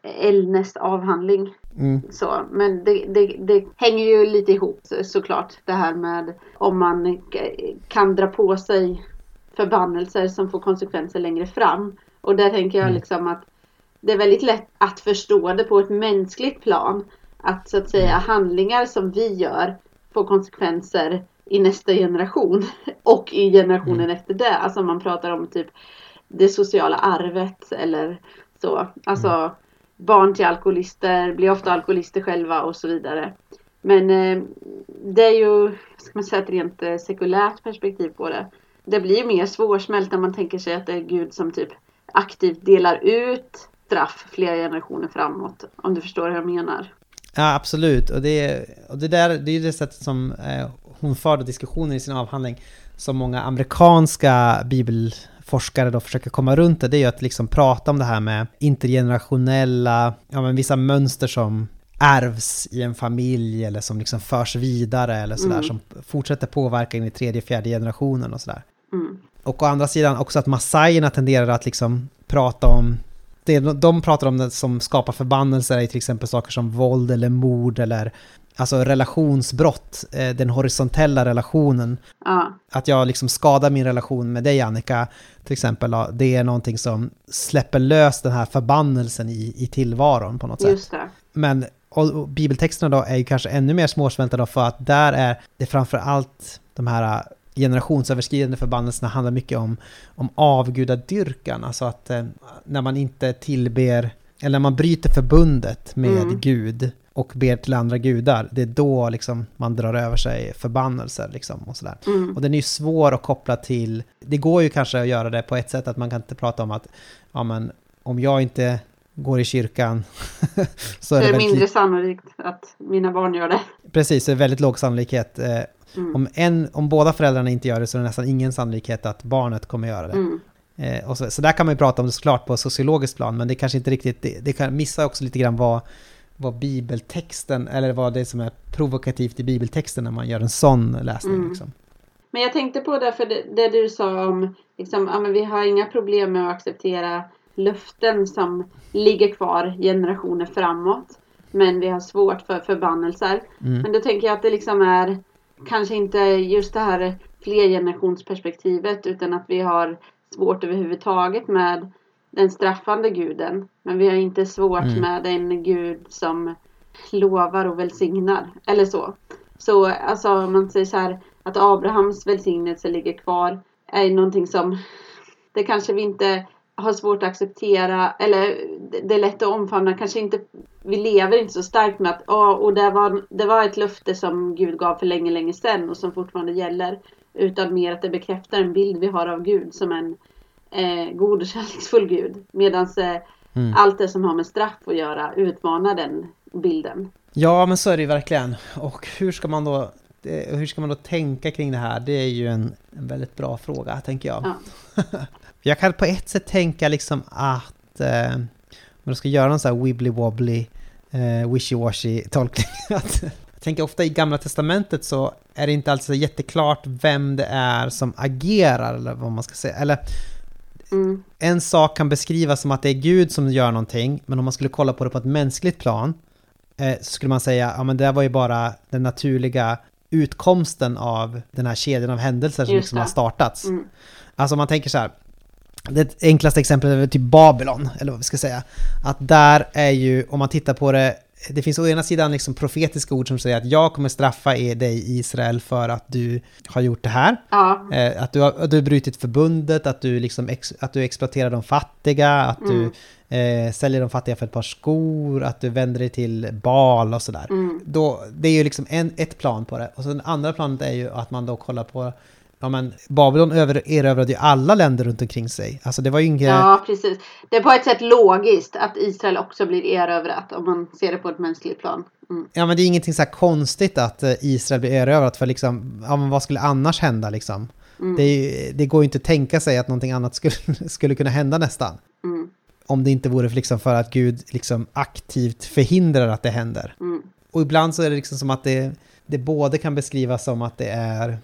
eh, Elnäs avhandling. Mm. Så, men det, det, det hänger ju lite ihop så- såklart. Det här med om man kan dra på sig förbannelser som får konsekvenser längre fram. Och där tänker jag Mm. liksom att det är väldigt lätt att förstå det på ett mänskligt plan. Att så att säga handlingar som vi gör får konsekvenser i nästa generation och i generationen efter det. Alltså man pratar om typ det sociala arvet eller så. Alltså barn till alkoholister blir ofta alkoholister själva och så vidare. Men eh, det är ju, ska man säga, ett rent eh, sekulärt perspektiv på det. Det blir ju mer svårsmält när man tänker sig att det är Gud som typ aktivt delar ut straff flera generationer framåt. Om du förstår hur jag menar. Ja, absolut. Och det, och det där det är ju det sättet som eh, hon förde diskussioner i sin avhandling som många amerikanska bibel bibelforskare då försöker komma runt det. Det är ju att liksom prata om det här med intergenerationella, ja men vissa mönster som ärvs i en familj eller som liksom förs vidare eller sådär Mm. som fortsätter påverka in i tredje, fjärde generationen och sådär. Mm. Och å andra sidan också att massajerna tenderar att liksom prata om det de pratar om det som skapar förbannelser är till exempel saker som våld eller mord eller alltså relationsbrott, eh, den horisontella relationen. Ja, Att jag liksom skadar min relation med dig Annika, till exempel, det är någonting som släpper lös den här förbannelsen i, i tillvaron på något sätt. just det. Men och, bibeltexterna då är ju kanske ännu mer småsmälta då för att där är det framför allt de här äh, generationsöverskridande förbannelserna handlar mycket om, om avgudadyrkan, alltså att eh, när man inte tillber, eller när man bryter förbundet med Mm. Gud och ber till andra gudar, det är då liksom man drar över sig förbannelser liksom och sådär. Mm. Och den är ju svår att koppla till, det går ju kanske att göra det på ett sätt att man kan inte prata om att, ja men om jag inte går i kyrkan så är är det det väldigt mindre sannolikt att mina barn gör det. Precis, det är väldigt låg sannolikhet. Eh, Mm. om, en, om båda föräldrarna inte gör det så är det nästan ingen sannolikhet att barnet kommer göra det. Mm. Eh, och så, så där kan man ju prata om det såklart på sociologiskt plan, men det kanske inte riktigt, det, det kan missa också lite grann vad, vad bibeltexten, eller vad det är som är provokativt i bibeltexten när man gör en sån läsning. Mm. Liksom. Men jag tänkte på det för det, det du sa om liksom, ja, men vi har inga problem med att acceptera löften som ligger kvar generationer framåt. Men vi har svårt för förbannelser. Mm. Men då tänker jag att det liksom är kanske inte just det här flergenerationsperspektivet utan att vi har svårt överhuvudtaget med den straffande guden. Men vi har inte svårt Mm. med en gud som lovar och välsignar. Eller så. Så alltså om man säger så här att Abrahams välsignelse ligger kvar är någonting som det kanske vi inte har svårt att acceptera eller det- är lätt att omfamna. Kanske inte, vi lever inte så starkt med att "Ja, och det var, det var ett löfte som Gud gav för länge, länge sedan och som fortfarande gäller. Utan mer att det bekräftar en bild vi har av Gud som en eh, god och kärleksfull Gud. Medan eh, Mm. allt det som har med straff att göra utmanar den bilden. Ja, men så är det ju verkligen. Och hur ska man då, det, hur ska man då tänka kring det här? Det är ju en, en väldigt bra fråga, tänker jag. Ja. jag kan på ett sätt tänka liksom att eh, om man ska göra någon sån här wibbly-wobbly, eh, wishy-washy tolkning. jag tänker ofta i Gamla Testamentet så är det inte alltid så jätteklart vem det är som agerar, eller vad man ska säga. Eller Mm, en sak kan beskrivas som att det är Gud som gör någonting, men om man skulle kolla på det på ett mänskligt plan eh, så skulle man säga, ja men det var ju bara den naturliga utkomsten av den här kedjan av händelser som liksom har startats. mm, Alltså om man tänker så här, det enklaste exemplet är typ Babylon, eller vad vi ska säga. Att där är ju, om man tittar på det det finns å ena sidan liksom profetiska ord som säger att jag kommer straffa er, dig Israel för att du har gjort det här. Ja, Eh, att, du har, att du har brutit förbundet, att du, liksom ex, att du exploaterar de fattiga, att du eh, säljer de fattiga för ett par skor, att du vänder dig till bal och sådär. mm, Då, det är ju liksom en, ett plan på det. Och sen andra planet är ju att man då kollar på Ja men Babylon över, erövrade ju alla länder runt omkring sig. Alltså det var ju inget... ja, precis. Det är på ett sätt logiskt att Israel också blir erövrat om man ser det på ett mänskligt plan. Mm. Ja men det är ingenting så här konstigt att eh, Israel blir erövrat för liksom, ja men vad skulle annars hända liksom? Mm. Det, är, det går ju inte att tänka sig att någonting annat skulle, skulle kunna hända nästan. Mm. Om det inte vore för, liksom för att Gud liksom aktivt förhindrar att det händer. Mm. Och ibland så är det liksom som att det, det både kan beskrivas som att det är...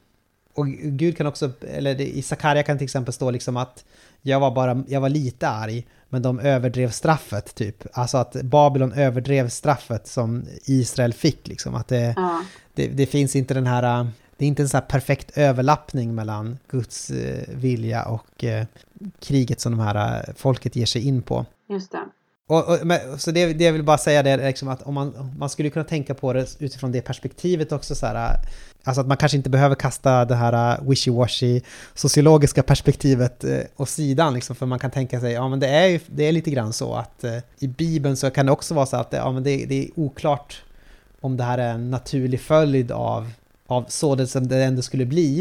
Och Gud kan också, eller i Sakarja kan till exempel stå liksom att jag var bara, jag var lite arg, men de överdrev straffet typ. Alltså att Babylon överdrev straffet som Israel fick liksom. Att det, Ja. det, det finns inte den här, det är inte en så här perfekt överlappning mellan Guds eh, vilja och eh, kriget som de här eh, folket ger sig in på. Just det. Och, och, men, så det, det jag vill bara säga det är liksom att om man, man skulle kunna tänka på det utifrån det perspektivet också så här, alltså att man kanske inte behöver kasta det här wishy-washy sociologiska perspektivet eh, åt sidan liksom, för man kan tänka sig, ja men det är ju det är lite grann så att eh, i Bibeln så kan det också vara så att det, ja, men det, det är oklart om det här är en naturlig följd av, av så det som det ändå skulle bli,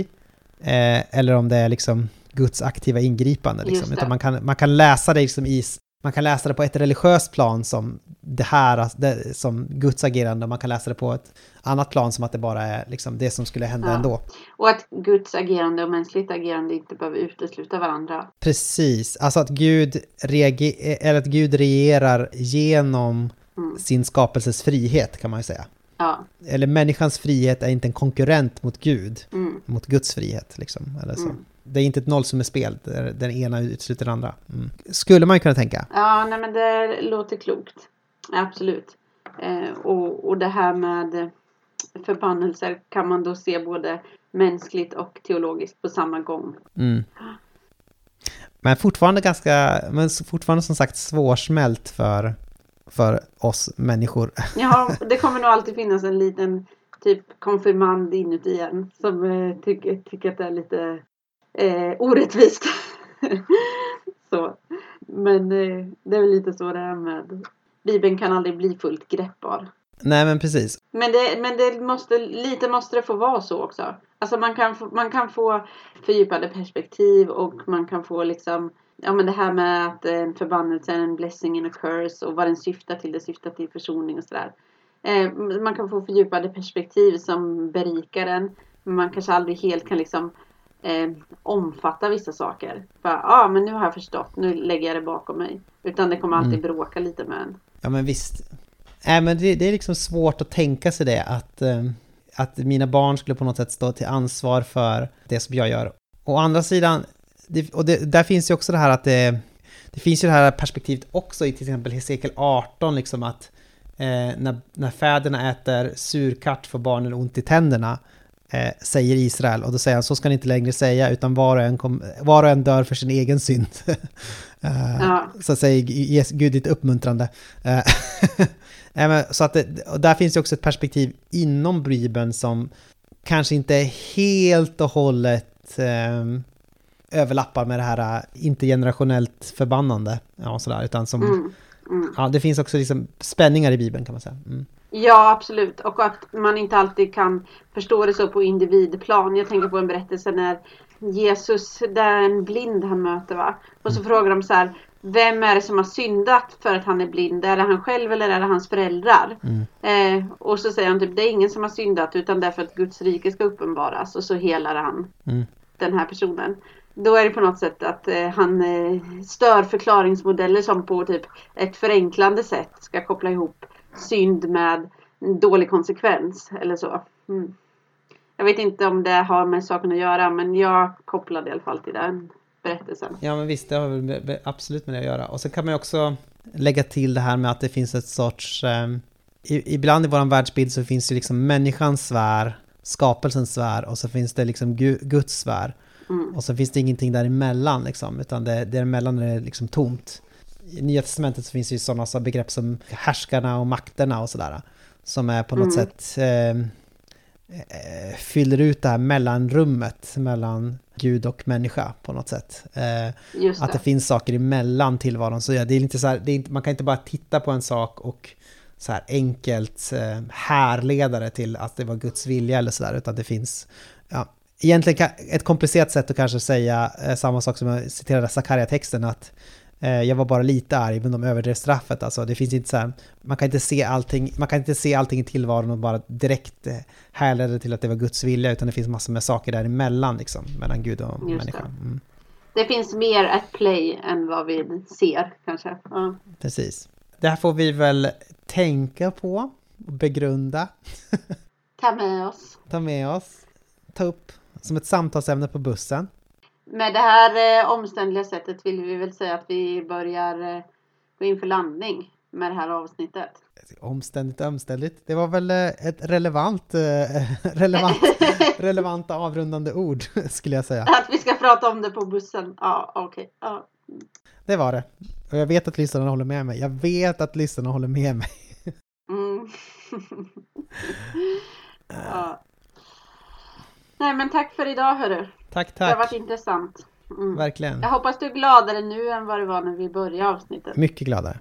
eh, eller om det är liksom Guds aktiva ingripande. Liksom. Utan man kan, man kan läsa det liksom i man kan läsa det på ett religiöst plan som det här, det, som Guds agerande, och man kan läsa det på ett annat plan som att det bara är liksom det som skulle hända Ja. ändå. Och att Guds agerande och mänskligt agerande inte behöver utesluta varandra. Precis, alltså att Gud, reager, eller att Gud regerar genom Mm. sin skapelses frihet kan man ju säga. Ja. Eller människans frihet är inte en konkurrent mot Gud, Mm. mot Guds frihet liksom. Eller så. Mm. Det är inte ett nollsummespel där den ena utesluter den andra. Mm. Skulle man kunna tänka. Ja, nej men det låter klokt. Absolut. Eh, och, och det här med förbannelser kan man då se både mänskligt och teologiskt på samma gång. Mm. Men fortfarande ganska, men fortfarande som sagt svårsmält för, för oss människor. Ja, det kommer nog alltid finnas en liten typ konfirmand inuti en som eh, tycker, tycker att det är lite eh, orättvist. så. Men eh, det är väl lite så det är med Bibeln kan aldrig bli fullt greppbar. Nej men precis. Men, det, men det måste, lite måste det få vara så också. Alltså man kan, få, man kan få fördjupade perspektiv och man kan få liksom Ja men det här med att en förbannelse är en blessing and a curse och vad den syftar till. Det syftar till försoning och sådär. Eh, man kan få fördjupade perspektiv som berikar den. Men man kanske aldrig helt kan liksom eh, omfatta vissa saker. Ja ah, men nu har jag förstått. Nu lägger jag det bakom mig. Utan det kommer alltid bråka lite med en. Ja men visst. Nej men det, det är liksom svårt att tänka sig det att, eh, att mina barn skulle på något sätt stå till ansvar för det som jag gör. Å andra sidan, det, och det, där finns ju också det här att det, det finns ju det här perspektivet också i till exempel Hesekiel 18 liksom att eh, när, när fäderna äter surkatt får barnen ont i tänderna. Eh, säger Israel och då säger han så ska ni inte längre säga utan var och en, kom, var och en dör för sin egen synd. eh, Ja. Så säger Gud lite uppmuntrande. Eh, så att det, och där finns ju också ett perspektiv inom Bibeln som kanske inte helt och hållet eh, överlappar med det här eh, intergenerationellt förbannande. Ja, sådär, utan som, Mm. Mm. ja, det finns också liksom spänningar i Bibeln kan man säga. Mm. Ja, absolut. Och att man inte alltid kan förstå det så på individplan. Jag tänker på en berättelse när Jesus, det är en blind han möter va. Och så frågar de så här, vem är det som har syndat för att han är blind? Är det han själv eller är det hans föräldrar? Eh, och så säger han typ, det är ingen som har syndat utan det är för att Guds rike ska uppenbaras. Och så helar han Mm. den här personen. Då är det på något sätt att eh, han eh, stör förklaringsmodeller som på typ ett förenklande sätt ska koppla ihop synd med dålig konsekvens eller så. Mm. Jag vet inte om det har med saken att göra men jag kopplade i alla fall till den berättelsen. Ja men visst, det har väl absolut med det att göra. Och så kan man ju också lägga till det här med att det finns ett sorts... Eh, ibland i vår världsbild så finns det liksom människans sfär, skapelsens sfär och så finns det liksom Gu, Guds sfär. Mm. Och så finns det ingenting däremellan liksom, utan det, däremellan är det liksom tomt. I Nya Testamentet så finns det ju sådana så begrepp som härskarna och makterna och sådär. Som är på något Mm. sätt eh, eh, fyller ut det här mellanrummet mellan Gud och människa på något sätt. Eh, att det finns saker emellan tillvaron. Så ja, det är inte så här, det är inte, man kan inte bara titta på en sak och så här enkelt eh, härleda det till att det var Guds vilja eller sådär, utan det finns, ja, egentligen ett komplicerat sätt att kanske säga eh, samma sak som jag citerade Sakarja-texten, att jag var bara lite arg, men de överdrev straffet. Alltså det finns inte så här, man kan inte se allting, man kan inte se allting i tillvaron och bara direkt eh, härleda det till att det var Guds vilja, utan det finns massor med saker däremellan liksom, mellan Gud och Just människan. Mm. Det finns mer at play än vad vi ser kanske. Ja. Precis. Det här får vi väl tänka på och begrunda, Ta med oss. ta med oss, ta upp som ett samtalsämne på bussen. Med det här eh, omständliga sättet vill vi väl säga att vi börjar eh, gå in för landning med det här avsnittet. Omständigt omständigt. Det var väl eh, ett relevant, eh, relevant, relevanta avrundande ord skulle jag säga. Att vi ska prata om det på bussen. Ja, okej. Ja. Det var det. Och jag vet att lyssnarna håller med mig. Jag vet att lyssnarna håller med mig. Mm. ja. Nej men tack för idag hörru. Tack, Det har varit tack. intressant. Mm. Verkligen. Jag hoppas du är gladare nu än vad det var när vi började avsnittet. Mycket gladare.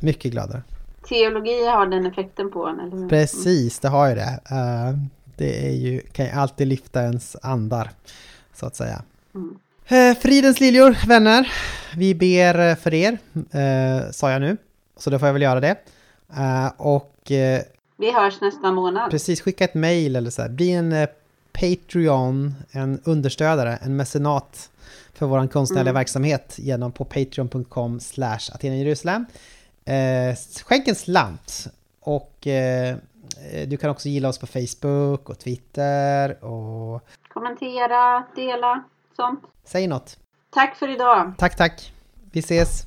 Mycket gladare. Teologi har den effekten på en, eller hur? Precis, det har ju det. Eh, Det är ju, kan ju alltid lyfta ens andar, så att säga. Mm. Eh, Fridens liljor, vänner. Vi ber eh, för er, eh, sa jag nu. Så då får jag väl göra det. Och Vi hörs nästa månad. precis, skicka ett mail eller så här. Bli en Patreon, en understödare, en mecenat för vår konstnärliga Mm. verksamhet genom på patreon.com slash Jerusalem. Eh, skänk en slant och eh, du kan också gilla oss på Facebook och Twitter och Kommentera, dela, sånt. säg något. Tack för idag. Tack, tack. Vi ses.